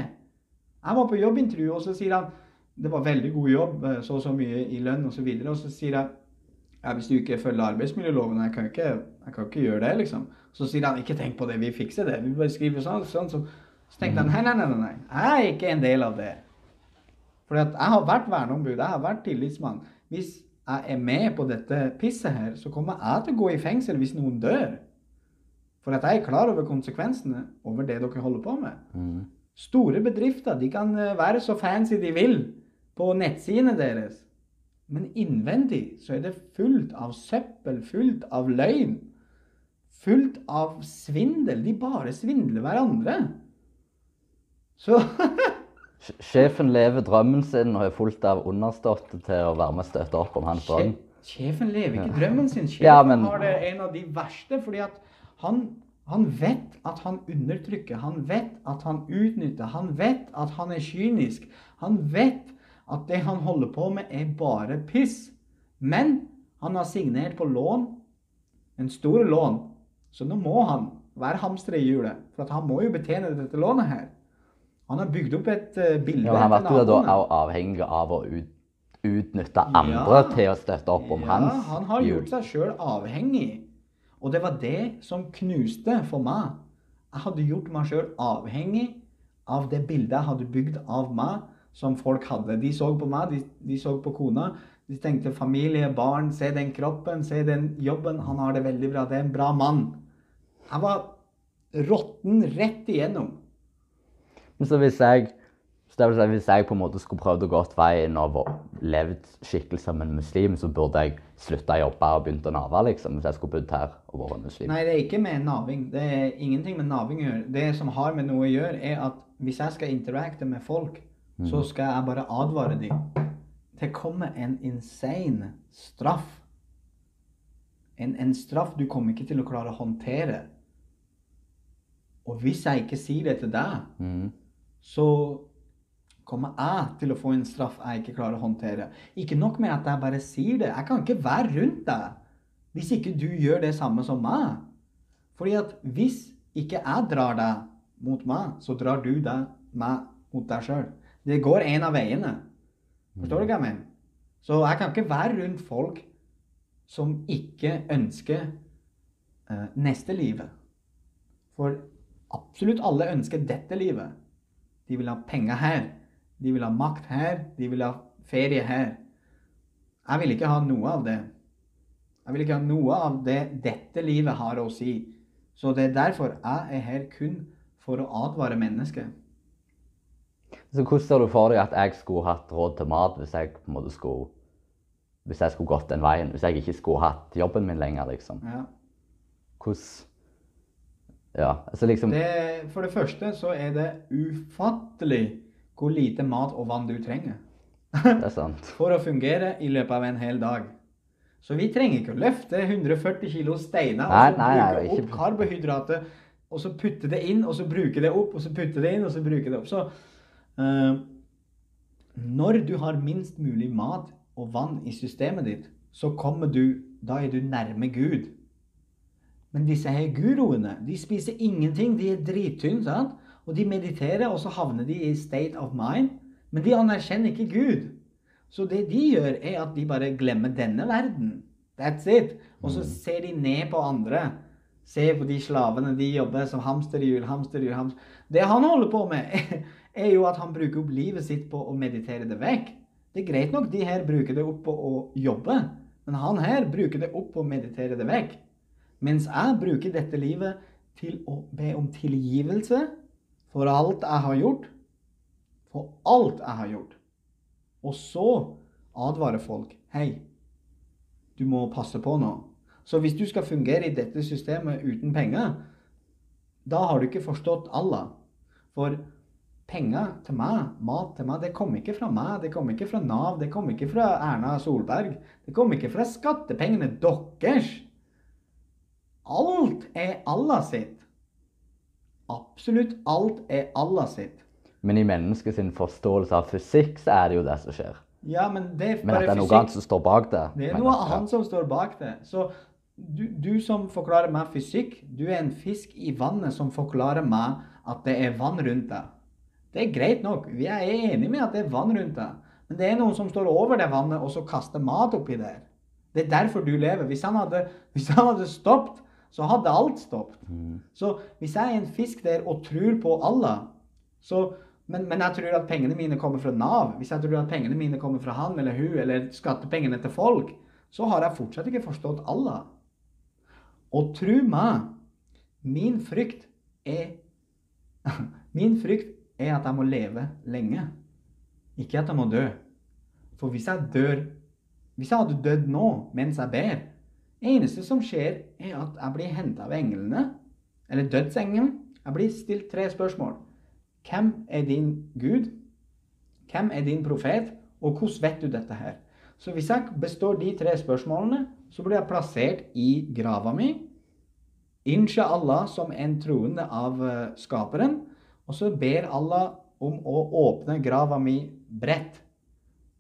Jeg var på jobbintervju, og så sier han det var veldig god jobb, eh, så og så mye i lønn osv. Og, så og så sier jeg ja, hvis du ikke følger arbeidsmiljøloven, jeg kan ikke, jeg kan ikke gjøre det, liksom. Så sier han ikke tenk på det, vi fikser det. Vi bare skriver sånn, sånn. Så, så tenkte han nei, nei, nei, nei, jeg er ikke en del av det. For jeg har vært verneombud, jeg har vært tillitsmann. Hvis jeg er med på dette pisset her, så kommer jeg til å gå i fengsel hvis noen dør. For at jeg er klar over konsekvensene over det dere holder på med. Mm. Store bedrifter de kan eh, være så fancy de vil på nettsidene deres. Men innvendig så er det fullt av søppel, fullt av løgn. Fullt av svindel. De bare svindler hverandre. Så [LAUGHS] Sjefen lever drømmen sin og er fullt av understøtte til å være med og støtte opp om hans drøm. Sjefen lever ikke drømmen sin. Sjefen Ja, men- har det en av de verste, fordi at han, han vet at han undertrykker. Han vet at han utnytter. Han vet at han er kynisk. Han vet at det han holder på med, er bare piss. Men han har signert på lån, en stor lån, så nå må han være hamster i hjulet. For at han må jo betjene dette lånet her. Han har bygd opp et uh, bilde Ja, han ble jo da avhengig av å ut, utnytte andre Ja. til å støtte opp om ja, hans han har gjort seg sjøl avhengig. Og det var det som knuste for meg. Jeg hadde gjort meg sjøl avhengig av det bildet jeg hadde bygd av meg, som folk hadde. De så på meg, de, de så på kona. De tenkte familie, barn, se den kroppen, se den jobben. Han har det veldig bra. Det er en bra mann. Jeg var råtten rett igjennom. Men så hvis jeg så si, hvis jeg på en måte skulle prøvd å gått veien og vært- levd skikkelig som en muslim, så burde jeg slutta å jobbe og begynt å nave, liksom, hvis jeg skulle bodd her og vært muslim. Nei, det er ikke med naving. Det er ingenting med naving å gjøre. Det som har med noe å gjøre, er at hvis jeg skal interacte med folk, så skal jeg bare advare dem. Det kommer en insane straff. En, en straff du kommer ikke til å klare å håndtere. Og hvis jeg ikke sier det til deg, Mm. Så kommer jeg til å få en straff jeg ikke klarer å håndtere. Ikke nok med at jeg bare sier det. Jeg kan ikke være rundt deg hvis ikke du gjør det samme som meg. Fordi at hvis ikke jeg drar deg mot meg, så drar du deg, meg mot deg sjøl. Det går en av veiene. Forstår du hva jeg mener? Så jeg kan ikke være rundt folk som ikke ønsker uh, neste livet. For absolutt alle ønsker dette livet. De vil ha penger her. De vil ha makt her. De vil ha ferie her. Jeg vil ikke ha noe av det. Jeg vil ikke ha noe av det dette livet har å si. Så det er derfor jeg er her kun for å advare mennesker. Så hvordan ser du for deg at jeg skulle hatt råd til mat hvis jeg på en måte skulle hvis jeg skulle gått den veien? Hvis jeg ikke skulle hatt jobben min lenger, liksom? Ja. Hvordan Ja, altså liksom Det, for det første så er det ufattelig hvor lite mat og vann du trenger. Det er sant. [LAUGHS] for å fungere i løpet av en hel dag. Så vi trenger ikke å løfte 140 kilo steiner Nei, og så nei, nei, bruke ikke- opp karbohydrater, og så putte det inn, og så bruke det opp, og så putte det inn, og så bruke det opp. Så uh, når du har minst mulig mat og vann i systemet ditt, så kommer du Da er du nærme Gud. Men disse her guruene, de spiser ingenting. De er drittynne, sant? Og de mediterer, og så havner de i state of mind. Men de anerkjenner ikke Gud. Så det de gjør, er at de bare glemmer denne verden. That's it. Og så ser de ned på andre. Se på de slavene. De jobber som hamsterhjul, hamsterhjul, hamster... Det han holder på med, [LAUGHS] er jo at han bruker opp livet sitt på å meditere det vekk. Det er greit nok de her bruker det opp på å jobbe, men han her bruker det opp på å meditere det vekk. Mens jeg bruker dette livet til å be om tilgivelse for alt jeg har gjort. For alt jeg har gjort. Og så advare folk. Hei, du må passe på nå. Så hvis du skal fungere i dette systemet uten penger, da har du ikke forstått Allah. For penger til meg, mat til meg, det kommer ikke fra meg, det kommer ikke fra Nav, det kommer ikke fra Erna Solberg. Det kommer ikke fra skattepengene deres. Alt er Allah sitt. Absolutt alt er Allah sitt. Men i menneskets forståelse av fysikk, så er det jo det som skjer. Ja, men det er Men at det er noe fysikk. annet som står bak det. Det er noe annet som står bak det. Så du, du som forklarer meg fysikk, du er en fisk i vannet som forklarer meg at det er vann rundt deg. Det er greit nok. Vi er enige med at det er vann rundt deg. Men det er noen som står over det vannet og så kaster mat oppi der. Det er derfor du lever. Hvis han hadde, hvis han hadde stoppet, så hadde alt stoppet. Mm. Så hvis jeg er en fisk der og tror på Allah, så Men, men jeg tror at pengene mine kommer fra Nav. Hvis jeg tror at pengene mine kommer fra han eller hun, eller skattepengene til folk, så har jeg fortsatt ikke forstått Allah. Og tro meg, min frykt er [LAUGHS] Min frykt er at jeg må leve lenge. Ikke at jeg må dø. For hvis jeg dør Hvis jeg hadde dødd nå mens jeg ber eneste som skjer, er at jeg blir henta av englene, eller dødsengelen. Jeg blir stilt tre spørsmål. Hvem er din Gud? Hvem er din profet? Og hvordan vet du dette her? Så hvis jeg består de tre spørsmålene, så blir jeg plassert i grava mi. Insha Allah som en troende av eh, skaperen. Og så ber Allah om å åpne grava mi bredt.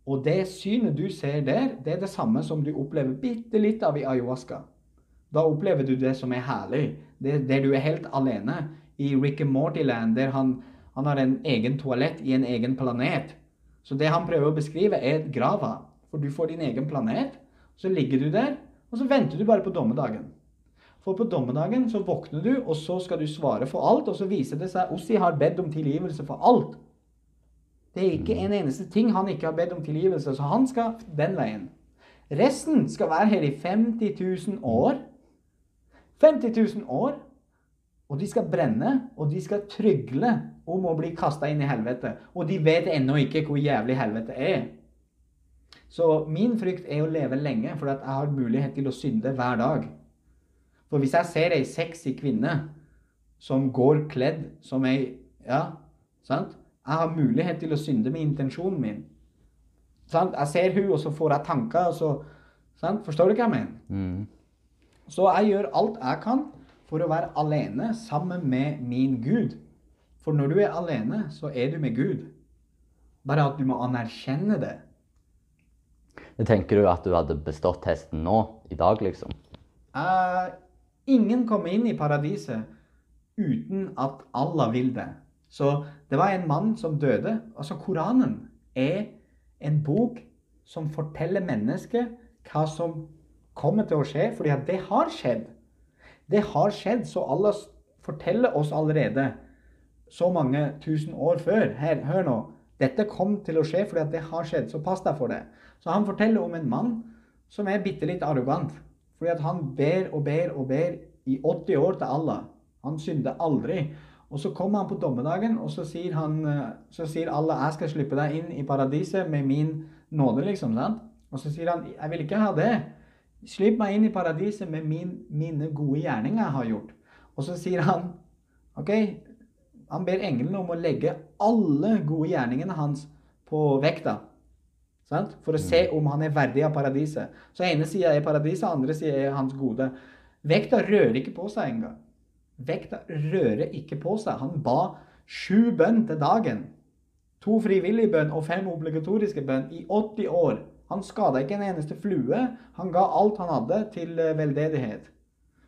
Og det synet du ser der, det er det samme som du opplever bitte litt av i ayahuasca. Da opplever du det som er herlig. Det, der du er helt alene. I Rick and Morty-land, der han, han, har en egen toalett i en egen planet. Så det han prøver å beskrive, er grava. For du får din egen planet, så ligger du der, og så venter du bare på dommedagen. For på dommedagen så våkner du, og så skal du svare for alt, og så viser det seg Ossi har bedt om tilgivelse for alt. Det er ikke en eneste ting han ikke har bedt om tilgivelse, så han skal den veien. Resten skal være her i 50 000 år. 50 000 år. Og de skal brenne, og de skal trygle om å bli kasta inn i helvete. Og de vet ennå ikke hvor jævlig helvete er. Så min frykt er å leve lenge, for jeg har mulighet til å synde hver dag. For hvis jeg ser ei sexy kvinne som går kledd som ei Ja, sant? Jeg har mulighet til å synde med intensjonen min. Sant? Jeg ser hun, og så får jeg tanker. og så, sant? Forstår du hva jeg mener? Mm. Så jeg gjør alt jeg kan for å være alene sammen med min Gud. For når du er alene, så er du med Gud. Bare at du må anerkjenne det. Tenker du at du hadde bestått testen nå, i dag, liksom? Uh, ingen kommer inn i paradiset uten at Allah vil det. Så det var en mann som døde. Altså, Koranen er en bok som forteller mennesket hva som kommer til å skje, fordi at det har skjedd. Det har skjedd, så Allah forteller oss allerede så mange tusen år før. Her, hør nå. Dette kom til å skje fordi at det har skjedd, så pass deg for det. Så han forteller om en mann som er bitte litt arrogant. Fordi at han ber og ber og ber i 80 år til Allah. Han synder aldri. Og så kommer han på dommedagen, og så sier, han, eh, så sier alle 'Jeg skal slippe deg inn i paradiset med min nåde', liksom. sant? Og så sier han 'Jeg vil ikke ha det'. Slipp meg inn i paradiset med min, mine gode gjerninger jeg har gjort. Og så sier han OK, han ber englene om å legge alle gode gjerningene hans på vekta. Sant? For å se om han er verdig av paradiset. Så ene sida er paradiset, andre sida er hans gode. Vekta rører ikke på seg engang. Vekta rører ikke på seg. Han ba sju bønn til dagen. To frivillige bønn og fem obligatoriske bønn i 80 år. Han skada ikke en eneste flue. Han ga alt han hadde, til eh, veldedighet.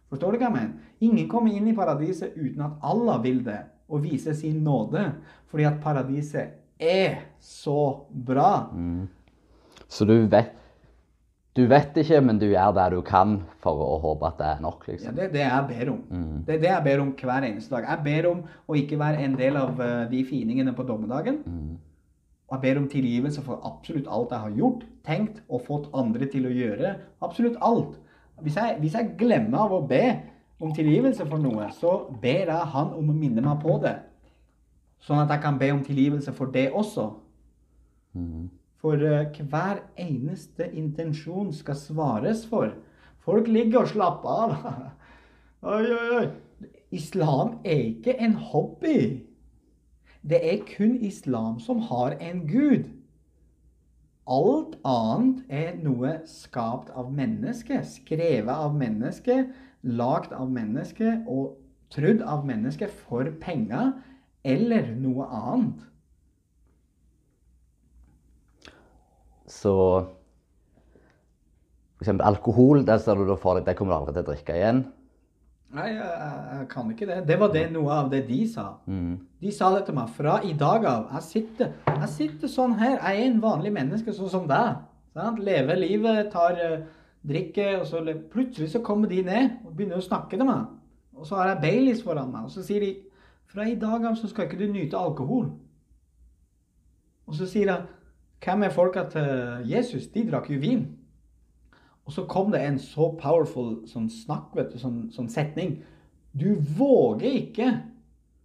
Forstår du hva jeg mener? Ingen kommer inn i paradiset uten at Allah vil det, og viser sin nåde. Fordi at paradiset er så bra. Mm. Så du vet du vet ikke, men du gjør det du kan for å håpe at det er nok. liksom. Ja, Det er det jeg ber om. Mm. Det er det jeg ber om hver eneste dag. Jeg ber om å ikke være en del av uh, de finingene på dommedagen. Mm. Og jeg ber om tilgivelse for absolutt alt jeg har gjort, tenkt og fått andre til å gjøre. Absolutt alt. Hvis jeg, hvis jeg glemmer av å be om tilgivelse for noe, så ber jeg han om å minne meg på det. Sånn at jeg kan be om tilgivelse for det også. Mm. For eh, hver eneste intensjon skal svares for. Folk ligger og slapper av. [LAUGHS] oi, oi, oi. Islam er ikke en hobby. Det er kun islam som har en gud. Alt annet er noe skapt av mennesket, skrevet av mennesket, lagd av mennesket og trudd av mennesket for penger eller noe annet. Så f.eks. alkohol, det ser du da for deg, det kommer du aldri til å drikke igjen. Nei, jeg, jeg, kan ikke det. Det var det noe av det de sa. Mm. De sa det til meg fra i dag av. Jeg sitter, jeg sitter sånn her. Jeg er en vanlig menneske sånn som deg. Sant? Lever livet, tar uh, drikke, og så plutselig så kommer de ned og begynner å snakke til meg. Og så har jeg Baileys foran meg, og så sier de fra i dag av så skal ikke du nyte alkohol. Og så sier hun Hvem er folka til Jesus? De drakk jo vin. Og så kom det en så powerful sånn snakk, vet du, sånn, sånn setning. Du våger ikke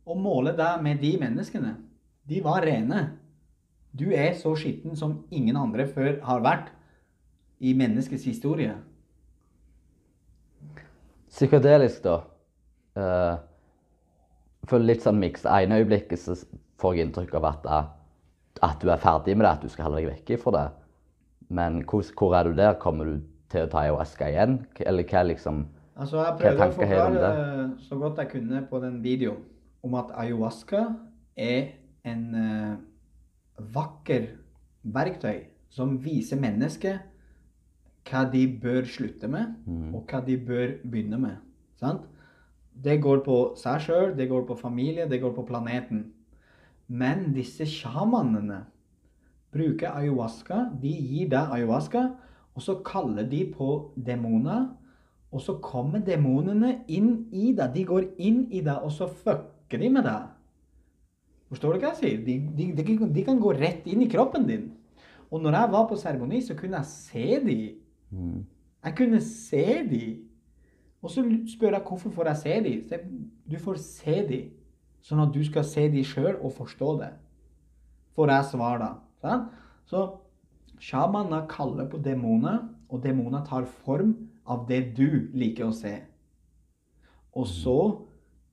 å måle deg med de menneskene. De var rene. Du er så skitten som ingen andre før har vært i menneskets historie. Psykedelisk, da. Uh, for litt sånn miks. Ene øyeblikket så får jeg inntrykk av at, at, du er ferdig med det, at du skal holde deg vekk fra det. Men hvor, hvor, er du der? Kommer du til å ta ayahuasca igjen? Eller hva liksom Altså, jeg prøvde å forklare så godt jeg kunne på den videoen om at ayahuasca er en uh, vakker verktøy som viser mennesket hva de bør slutte med, mm. og hva de bør begynne med. Sant? Det går på seg sjøl, det går på familie, det går på planeten. Men disse sjamanene bruker ayahuasca. De gir deg ayahuasca, og så kaller de på demoner. Og så kommer demonene inn i deg. De går inn i deg, og så fucker de med deg. Forstår du hva jeg sier? De, de, de, de, kan gå rett inn i kroppen din. Og når jeg var på seremoni, så kunne jeg se de. Mm. Jeg kunne se de. Og så spør jeg hvorfor får jeg se de. Så du får se de, sånn at du skal se de sjøl og forstå det. Får jeg svar da. Sånn? Så sjamaner kaller på demoner, og demoner tar form av det du liker å se. Og så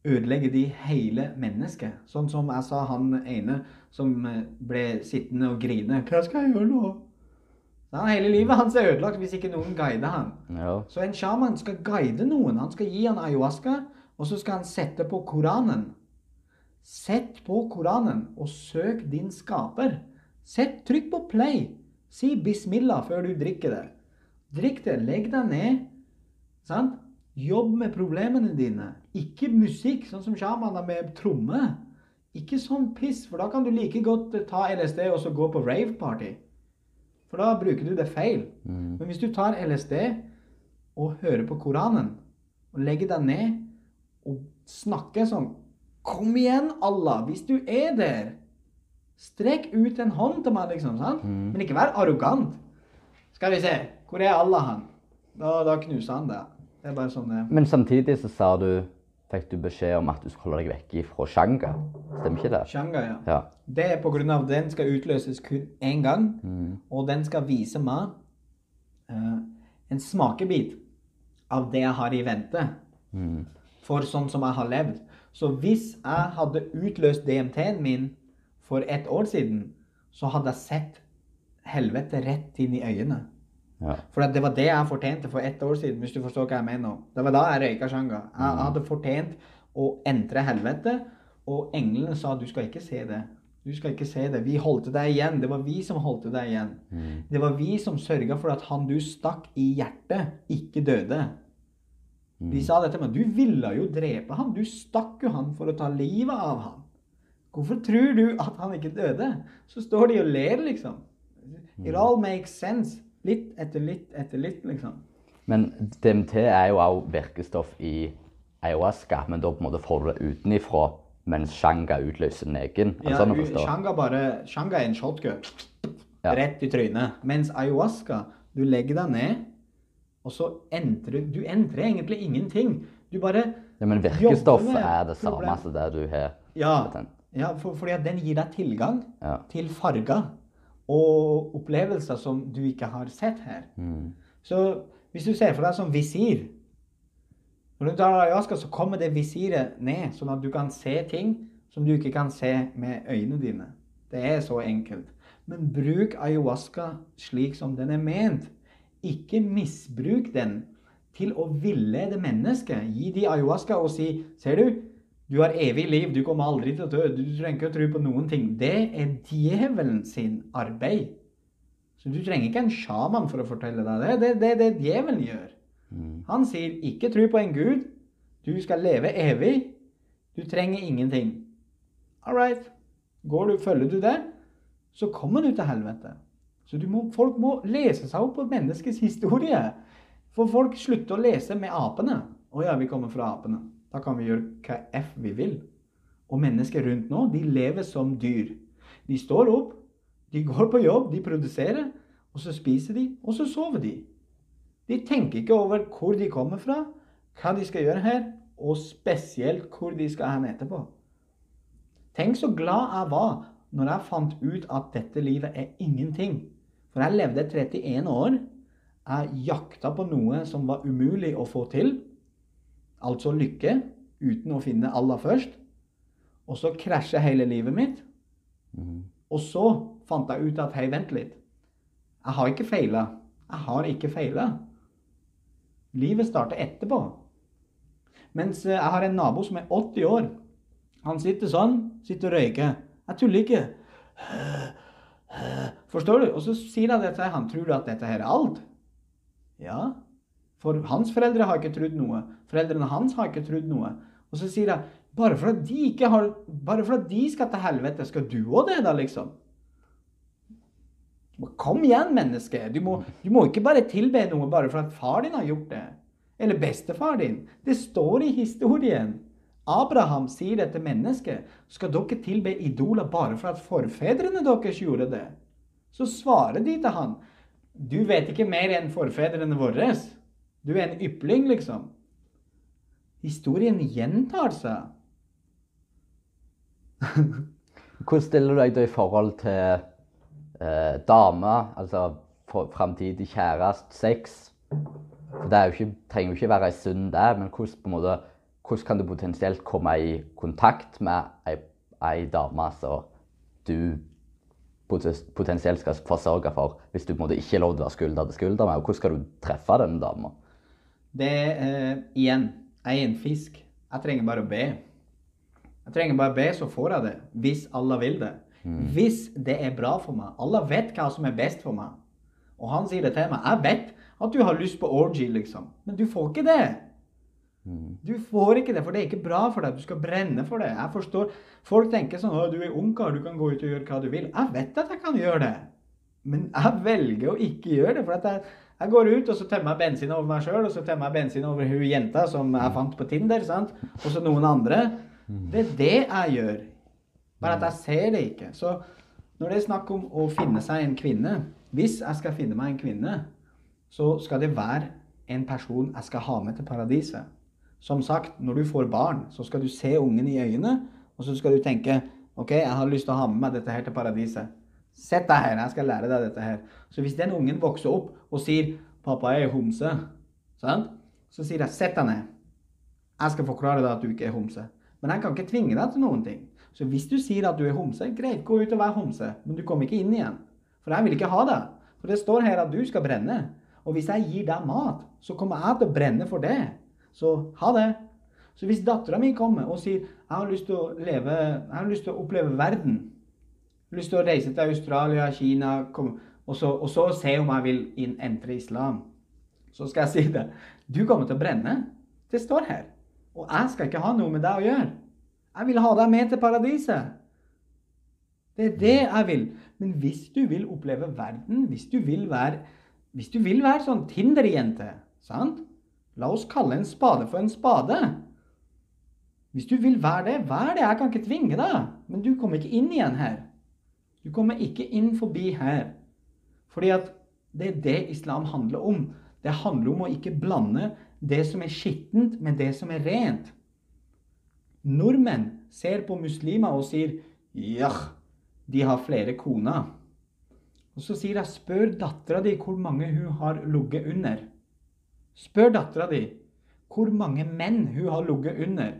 ødelegger de hele mennesket. Sånn som jeg sa han ene som eh, ble sittende og grine. 'Hva skal jeg gjøre nå?' Ja, hele livet hans er ødelagt hvis ikke noen guider han. Ja. Så en sjaman skal guide noen. Han skal gi han ayahuasca, og så skal han sette på Koranen. Sett på Koranen og søk din skaper. Sett, Trykk på play. Si bismillah før du drikker det. Drikk det. Legg deg ned. Sant? Jobb med problemene dine. Ikke musikk, sånn som sjamaner med tromme. Ikke sånn piss, for da kan du like godt ta LSD og så gå på rave-party. For da bruker du det feil. Mm. Men hvis du tar LSD og hører på Koranen, og legger deg ned og snakker sånn Kom igjen, Allah, hvis du er der! Strekk ut en hånd til meg, liksom. sant? Mm. Men ikke vær arrogant. Skal vi se. Hvor er Allah, han? Da, da knuser han det. Det er bare sånn det Men samtidig så sa du fikk du beskjed om at du skulle holde deg vekk fra Shanga. Stemmer ikke det? Shanga, ja. ja. Det er på grunn av at den skal utløses kun én gang. Mm. Og den skal vise meg uh, en smakebit av det jeg har i vente. Mm. For sånn som jeg har levd. Så hvis jeg hadde utløst DMT-en min for et år siden, så hadde jeg sett helvete rett inn i øynene. Ja. For det var det jeg fortjente for ett år siden, hvis du forstår hva jeg mener. Det var da jeg røyka sjanga. Jeg mm. hadde fortjent å entre helvete, og englene sa du skal ikke se det. Du skal ikke se det. Vi holdt deg igjen. Det var vi som holdt deg igjen. Mm. Det var vi som sørga for at han du stakk i hjertet, ikke døde. Mm. De sa dette med Du ville jo drepe han. Du stakk jo han for å ta livet av han. Hvorfor tror du at han ikke døde? Så står de og ler, liksom. It all makes sense. Litt etter litt etter litt, liksom. Men DMT er jo òg virkestoff i ayahuasca, men da på en måte får du det utenifra, mens shanga utløser den egen? Ja, sånn shanga, bare, shanga er en shotgun. Ja. Rett i trynet. Mens ayahuasca, du legger deg ned, og så entrer du entrer egentlig ingenting. Du bare ja, Men virkestoff er det samme som det du har ja, ja for, fordi den gir deg tilgang ja. til farger og opplevelser som du ikke har sett her. Mm. Så hvis du ser for deg som visir Når du tar ayahuasca, så kommer det visiret ned, sånn at du kan se ting som du ikke kan se med øynene dine. Det er så enkelt. Men bruk ayahuasca slik som den er ment. Ikke misbruk den til å villede mennesket. Gi de ayahuasca og si Ser du, du har evig liv, du kommer aldri til å dø. Du trenger ikke å tro på noen ting. Det er djevelen sin arbeid. Så du trenger ikke en sjaman for å fortelle deg det. Det er det, det, djevelen gjør. Mm. Han sier 'ikke tro på en gud'. Du skal leve evig. Du trenger ingenting. All right. Går du, følger du det, så kommer du til helvete. Så må, folk må lese seg opp på menneskets historie. For folk slutter å lese med apene. Å ja, vi kommer fra apene. Da kan vi gjøre hva f vi vil. Og mennesker rundt nå, de lever som dyr. De står opp, De går på jobb, de produserer, og så spiser de, og så sover de. De tenker ikke over hvor de kommer fra, hva de skal gjøre her, og spesielt hvor de skal hen etterpå. Tenk så glad jeg var når jeg fant ut at dette livet er ingenting. For jeg levde 31 år. Jeg jakta på noe som var umulig å få til. Altså lykke, uten å finne Allah først. Og så krasja hele livet mitt. Og så fant jeg ut at hei, vent litt. Jeg har ikke feila. Jeg har ikke feila. Livet starter etterpå. Mens eh, jeg har en nabo som er 80 år. Han sitter sånn, sitter og røyker. Jeg tuller ikke. Forstår du? Og så sier han dette, han. Tror at dette her er alt? Ja. For hans foreldre har ikke trodd noe. Foreldrene hans har ikke trodd noe. Og så sier jeg bare for at de har Bare for at de skal til helvete, skal du òg det, da, liksom? Kom igjen, menneske. Du må, du må ikke bare tilbe noe bare for at far din har gjort det. Eller bestefar din. Det står i historien. Abraham sier til mennesket. Skal dere tilbe idoler bare for at forfedrene deres gjorde det? Så svarer de til han. Du vet ikke mer enn forfedrene våre. Du er en ypling, liksom. Historien gjentar seg. [LAUGHS] Hvordan stiller du deg da i forhold til eh, dame, altså framtidig kjæreste, sex? For det ikke, trenger jo ikke være ei synd, der, men hvordan, måte, hvordan kan du potensielt komme i kontakt med ei, ei dame som du potensielt skal få sørge for, hvis du på en måte ikke er lov til å være skulder til skulder med? Og hvordan skal du treffe denne dama? Det eh, igjen, jeg er en fisk. Jeg trenger bare å be. Jeg trenger bare å be, så får jeg det. Hvis alle vil det. Hvis det er bra for meg. Alle vet hva som er best for meg. Og han sier det til meg. Jeg vet at du har lyst på orgy, liksom. Men du får ikke det. Du får ikke det, for det er ikke bra for deg. Du skal brenne for det. Jeg forstår. Folk tenker sånn Å, du er ungkar, du kan gå ut og gjøre hva du vil. Jeg vet at jeg kan gjøre det. Men jeg velger å ikke gjøre det. For at jeg, jeg går ut, og så tømmer jeg bensin over meg sjøl, og så tømmer jeg bensin over hun jenta som jeg fant på Tinder, sant? og så noen andre. Det er det jeg gjør. Bare at jeg ser det ikke. Så når det er snakk om å finne seg en kvinne Hvis jeg skal finne meg en kvinne, så skal det være en person jeg skal ha med til paradiset. Som sagt, når du får barn, så skal du se ungen i øynene, og så skal du tenke OK, jeg har lyst til å ha med meg dette her til paradiset. Sett deg her, jeg skal lære deg dette her. Så hvis den ungen vokser opp og sier 'Pappa, er homse', sant? så sier jeg 'Sett deg ned'. Jeg skal forklare deg at du ikke er homse. Men jeg kan ikke tvinge deg til noen ting. Så hvis du sier at du er homse, greit, gå ut og vær homse. Men du kommer ikke inn igjen. For jeg vil ikke ha deg. For det står her at du skal brenne. Og hvis jeg gir deg mat, så kommer jeg til å brenne for det. Så ha det. Så hvis dattera mi kommer og sier jeg har lyst til å leve, jeg har lyst til å oppleve verden, jeg har lyst til å reise til Australia, Kina, kom, og, så, og så se om jeg vil inn, entre islam, så skal jeg si det. Du kommer til å brenne. Det står her. Og jeg skal ikke ha noe med deg å gjøre. Jeg vil ha deg med til paradiset. Det er det jeg vil. Men hvis du vil oppleve verden, hvis du vil være, hvis du vil være sånn Tinder-jente, sant? La oss kalle en spade for en spade. Hvis du vil være det, vær det. Jeg kan ikke tvinge deg. Men du kommer ikke inn igjen her. Du kommer ikke inn forbi her. Fordi at det er det islam handler om. Det handler om å ikke blande det som er skittent, med det som er rent. Nordmenn ser på muslimer og sier ja, de har flere koner. Og så sier jeg spør dattera di hvor mange hun har ligget under. Spør dattera di hvor mange menn hun har ligget under.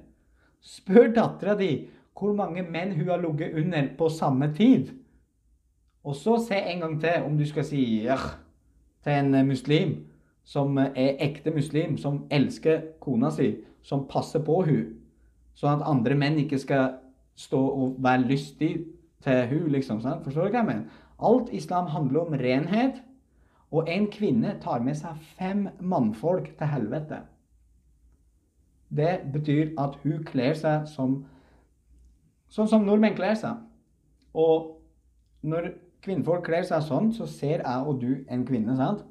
Spør dattera di hvor mange menn hun har ligget under på samme tid. Og så se en gang til om du skal si ja til en muslim som er ekte muslim, som elsker kona si, som passer på hun, sånn at andre menn ikke skal stå og være lystig til hun, liksom. Sant? Forstår du hva jeg mener? Alt islam handler om renhet, og en kvinne tar med seg fem mannfolk til helvete. Det betyr at hun kler seg som sånn som nordmenn kler seg. Og når kvinnfolk kler seg sånn, så ser jeg og du en kvinne, sant?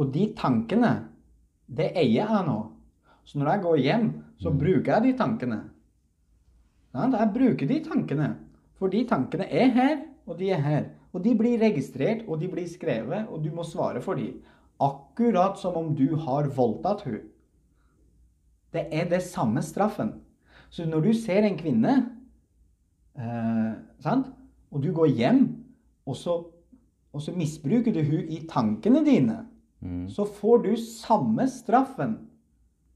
Og de tankene, det eier jeg nå. Så når jeg går hjem, så bruker jeg de tankene. Sant? Jeg bruker de tankene. For de tankene er her, og de er her. Og de blir registrert, og de blir skrevet, og du må svare for dem. Akkurat som om du har voldtatt henne. Det er det samme straffen. Så når du ser en kvinne, eh, sant? og du går hjem, og så, og så misbruker du hun i tankene dine, Mm. så får du samme straffen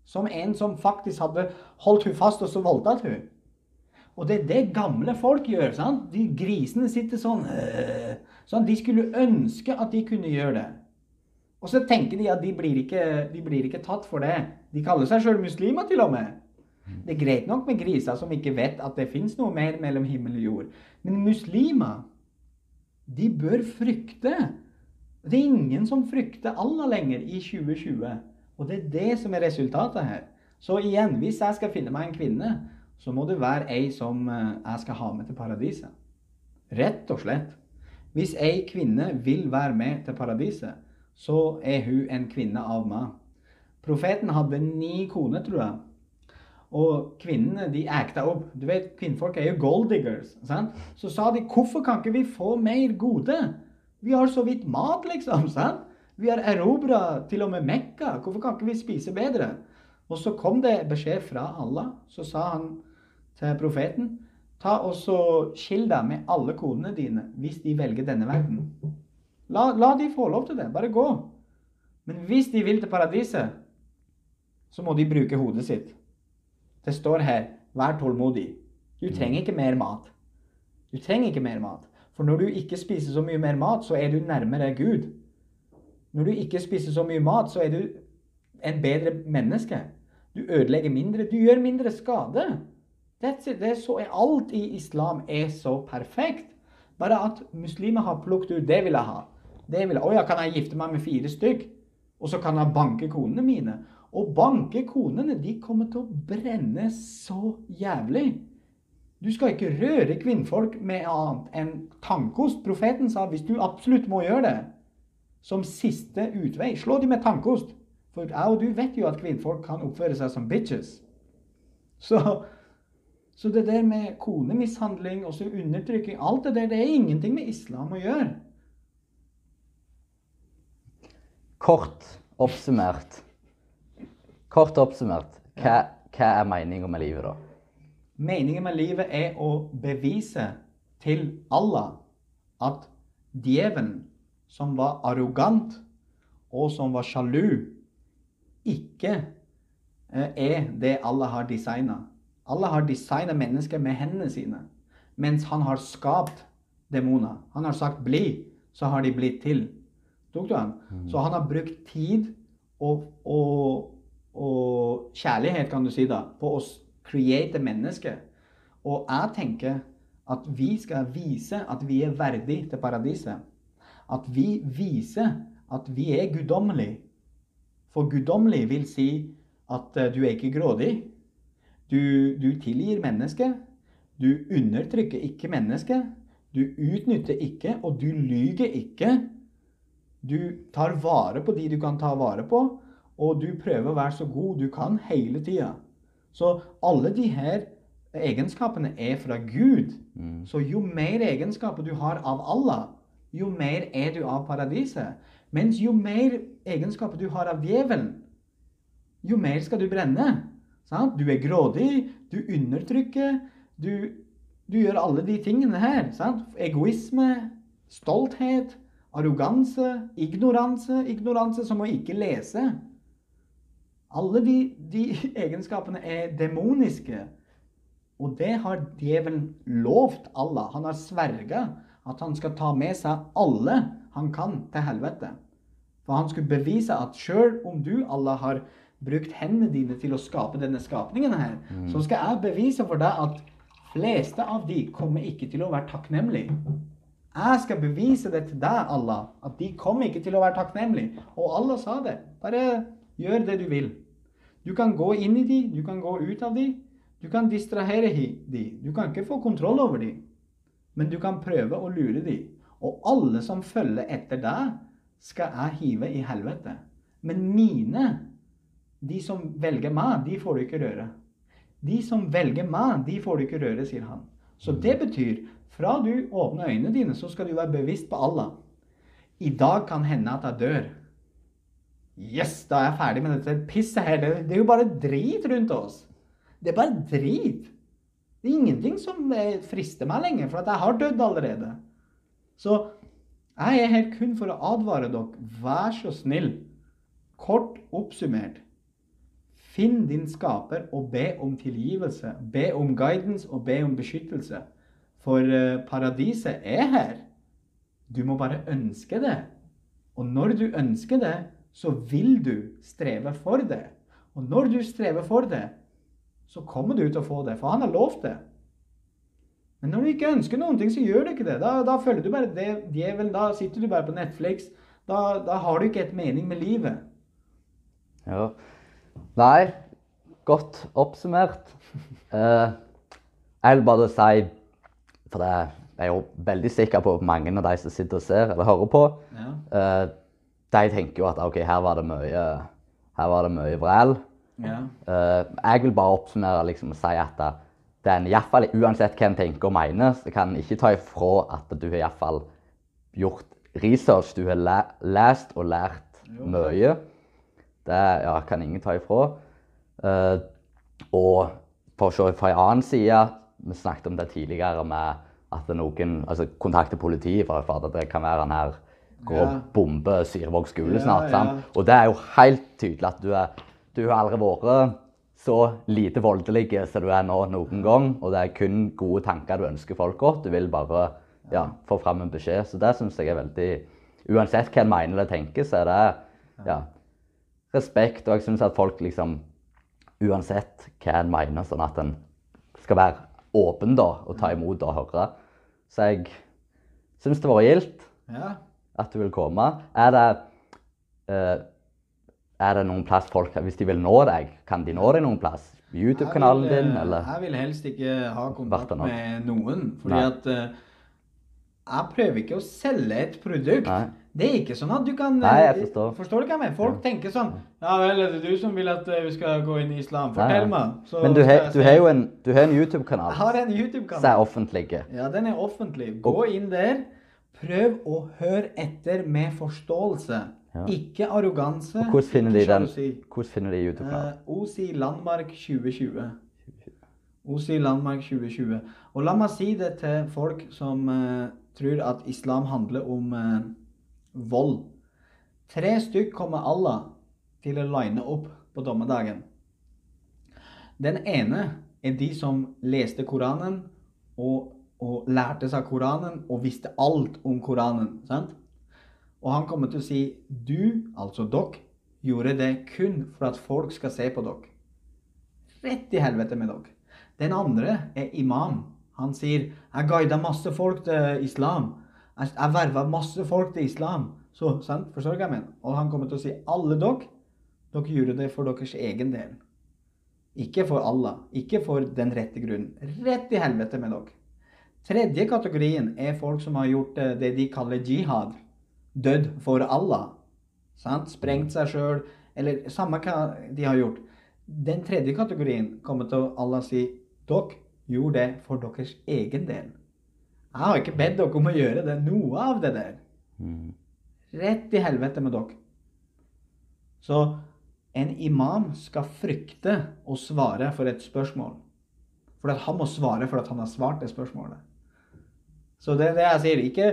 som en som faktisk hadde holdt hun fast og så voldtatt hun. Og det er det gamle folk gjør. sant? De grisene sitter sånn øh, sånn, De skulle ønske at de kunne gjøre det. Og så tenker de at de blir ikke, de blir ikke tatt for det. De kaller seg sjøl muslimer, til og med. Det er greit nok med griser som ikke vet at det fins noe mer mellom himmel og jord. Men muslimer, de bør frykte. Det er ingen som frykter Allah lenger i 2020. Og det er det som er resultatet her. Så igjen, hvis jeg skal finne meg en kvinne, så må det være ei som eh, jeg skal ha med til paradiset. Rett og slett. Hvis ei kvinne vil være med til paradiset, så er hun en kvinne av meg. Profeten hadde ni koner, tror jeg. Og kvinnene de acta opp. Du vet, Kvinnfolk er jo gold diggers. Sant? Så sa de hvorfor kan ikke vi få mer gode? Vi har så vidt mat, liksom. sant? Vi har erobra til og med Mekka. Hvorfor kan ikke vi spise bedre? Og så kom det beskjed fra Allah. Så sa han til profeten Ta og så Skill deg med alle konene dine hvis de velger denne verden. La, la de få lov til det. Bare gå. Men hvis de vil til paradiset, så må de bruke hodet sitt. Det står her vær tålmodig. Du trenger ikke mer mat. Du trenger ikke mer mat. For når du ikke spiser så mye mer mat, så er du nærmere Gud. Når du ikke spiser så mye mat, så er du en bedre menneske. Du ødelegger mindre. Du gjør mindre skade. Det er så, alt i islam er så perfekt. Bare at muslimer har plukket ut det vil jeg ha. Det vil jeg. Å ja, kan jeg gifte meg med fire stykk? Og så kan jeg banke konene mine. Og banke konene, de kommer til å brenne så jævlig. Du skal ikke røre kvinnfolk med annet enn tankost. Profeten sa hvis du absolutt må gjøre det, som siste utvei, slå dem med tankost. For jeg og du vet jo at kvinnfolk kan oppføre seg som bitches. Så, så det der med konemishandling og så undertrykking, alt det der, det er ingenting med islam å gjøre. Kort oppsummert. Kort oppsummert, hva, hva er meninga med livet, da? Meningen med livet er å bevise til Allah at djevelen, som var arrogant og som var sjalu, ikke eh, er det Allah har designa. Allah har designa mennesker med hendene sine, mens han har skapt demoner. Han har sagt 'bli', så har de blitt til. Tok du han? Så han har brukt tid og, og, og kjærlighet, kan du si, da, på å create mennesket. Og jeg tenker at vi skal vise at vi er verdig til paradiset. At vi viser at vi er guddommelige. For guddommelig vil si at eh, du er ikke grådig. Du, du tilgir mennesket. Du undertrykker ikke mennesket. Du utnytter ikke, og du lyger ikke. Du tar vare på de du kan ta vare på, og du prøver å være så god du kan hele tida. Så alle de her egenskapene er fra Gud. Mm. Så jo mer egenskaper du har av Allah, jo mer er du av paradiset. Mens jo mer egenskaper du har av djevelen, jo mer skal du brenne. Sant? Du er grådig, du undertrykker, du, du gjør alle de tingene her. Sant? Egoisme, stolthet, arroganse, ignoranse, ignoranse som å ikke lese. Alle de, de [LAUGHS] egenskapene er demoniske. Og det har djevelen lovt Allah. Han har sverga at han skal ta med seg alle han kan til helvete. For han skulle bevise at sjøl om du, Allah, har brukt hendene dine til å skape denne skapningen her, så skal jeg bevise for deg at fleste av de kommer ikke til å være takknemlige. Jeg skal bevise det til deg, Allah, at de kommer ikke til å være takknemlige. Og Allah sa det. Bare gjør det du vil. Du kan gå inn i de, du kan gå ut av de. Du kan distrahere de. Du kan ikke få kontroll over de. Men du kan prøve å lure de. Og alle som følger etter deg, skal jeg hive i helvete. Men mine, de som velger meg, de får du ikke røre. De som velger meg, de får du ikke røre, sier han. Så det betyr fra du åpner øynene dine, så skal du være bevisst på Allah. I dag kan hende at jeg dør. Yes, da er jeg ferdig med dette pisset her. Det, er jo bare drit rundt oss. Det er bare drit. Det er ingenting som eh, frister meg lenger, for jeg har dødd allerede. Så jeg er her kun for å advare dere. Vær så snill. Kort oppsummert. Finn din skaper og be om tilgivelse. Be om guidance og be om beskyttelse. For eh, paradiset er her. Du må bare ønske det. Og når du ønsker det, så vil du streve for det. Og når du strever for det, så kommer du til å få det, for han har lovt det. Men når du ikke ønsker noen ting, så gjør du ikke det. Da, da følger du bare det djevelen. Da sitter du bare på Netflix. Da, da har du ikke et mening med livet. Ja. Nei, godt oppsummert. Eh, jeg vil bare si For det er jo veldig sikker på mange av de som sitter og ser eller hører på, Ja. eh, de tenker jo at ok, her var det mye, her var det mye vræl. Ja. Eh, jeg vil bare oppsummere liksom, og si at den, fall, uansett hva en tenker og mener, så kan en ikke ta ifra at du har iallfall gjort research. Du har lest og lært mye. Det ja, kan ingen ta ifra. Uh, og for å se fra en annen side, vi snakket om det tidligere med at noen altså, kontakter politiet for, at det kan være han her går og bomber Syrevåg skole snart. ja. Og det er jo helt tydelig at du, er, du har aldri vært så lite voldelig som du er nå noen gang. Og det er kun gode tanker du ønsker folk godt. Du vil bare ja, få fram en beskjed. Så det syns jeg er veldig Uansett hva en mener eller tenker, så er det ja, respekt. Og jeg syns at folk liksom Uansett hva en mener, sånn at en skal være åpen da, og ta imot og høre. Så jeg syns det var gildt ja. at du vil komme. Er det, uh, er det noen plass folk Hvis de vil nå deg, kan de nå deg noen plass? YouTube-kanalen din, eh, eller? Jeg vil helst ikke ha kontakt med noen. Fordi Nei. at uh, jeg prøver ikke å selge et produkt. Nei. Det er ikke sånn at du kan Nei, jeg eh, forstår. Forstår du hva jeg mener? Folk tenker sånn Ja vel, er det du som vil at eh, vi skal gå inn i islam? Fortell meg. så Men du he, du har jo en, du har en YouTube-kanal Jeg har en som er YouTube-kanal. offentlig. Ja, den er offentlig. Gå inn der. Prøv å høre etter med forståelse. Ja. Ikke arroganse. Hvordan finner de den? Hvordan finner de YouTube-kanalen? Eh, OSI Landmark 2020. OSI Landmark 2020. Og la meg si det til folk som eh, tror at islam handler om eh, vold. Tre stykk kommer Allah til å line opp på dommedagen. Den ene er de som leste Koranen og, og lærte seg Koranen og visste alt om Koranen. sant? Og han kommer til å si du, altså dere, gjorde det kun for at folk skal se på dere. Rett i helvete med dere. Den andre er imam. Han sier jeg guida masse folk til islam. Jeg, verva masse folk til islam. Så, sant? Jeg mener? Og han kommer til å si alle dere, dere gjorde det for deres egen del. Ikke for Allah. Ikke for den rette grunnen. Rett i helvete med dere. Tredje kategorien er folk som har gjort eh, det de kaller jihad. Dødd for Allah. Sant? Sprengt seg sjøl, eller samme hva de har gjort. Den tredje kategorien kommer til Allah si dere gjorde det for deres egen del. Jeg har ikke bedt dere om å gjøre det, noe av det der. Mm. Rett i helvete med dere. Så en imam skal frykte å svare for et spørsmål. For at han må svare for at han har svart det spørsmålet. Så det er det jeg sier. Ikke,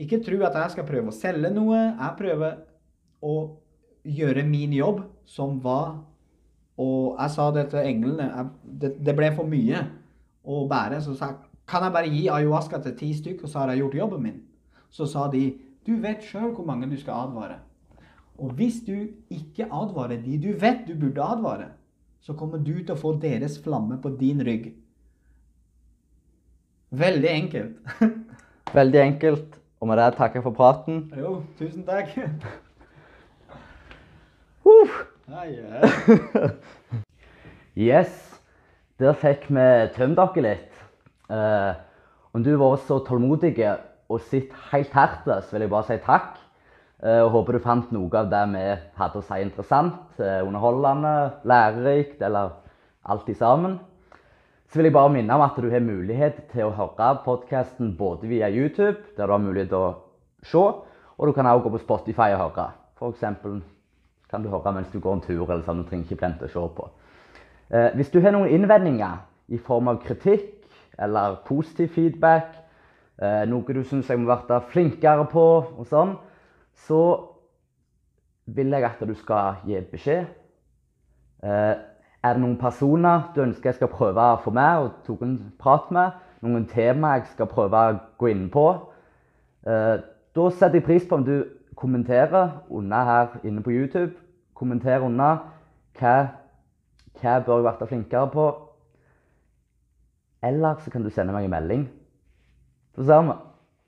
ikke tro at jeg skal prøve å selge noe. Jeg prøver å gjøre min jobb, som var Og jeg sa det til englene. Jeg, det, det ble for mye å bære. Så jeg kan jeg bare gi ayahuasca til ti stykker, og så har jeg gjort jobben min. Så sa de du vet sjøl hvor mange du skal advare. Og hvis du ikke advarer de du vet du burde advare, så kommer du til å få deres flamme på din rygg. Veldig enkelt. [LAUGHS] Veldig enkelt. Og med det takker jeg for praten. jo, tusen takk. [LAUGHS] Uh. Nei, ja. [LAUGHS] Yes, der fikk vi tømt dere litt. Eh, om du har vært så tålmodig og sett helt her så vil jeg bare si takk. Eh, og håper du fant noe av det vi hadde å si interessant, eh, underholdende, lærerikt, eller alt i sammen. Så vil jeg bare minne om at du har mulighet til å høre podkasten både via YouTube, der du har mulighet til å se, og du kan også gå på Spotify og høre. Eksempel kan du høre mens du går en tur, eller sånn. Du trenger ikke plente å se på. Eh, hvis du har noen innvendinger i form av kritikk eller positiv feedback, eh, noe du syns jeg må bli flinkere på, og sånn, så vil jeg at du skal gi beskjed. Eh, er det noen personer du ønsker jeg skal prøve å få med og tok en prat med? Noen tema jeg skal prøve å gå inn på? Eh, da setter jeg pris på om du kommenterer under her inne på YouTube. Kommenter under hva, hva bør jeg bli flinkere på. Eller så kan du sende meg en melding. Så ser vi.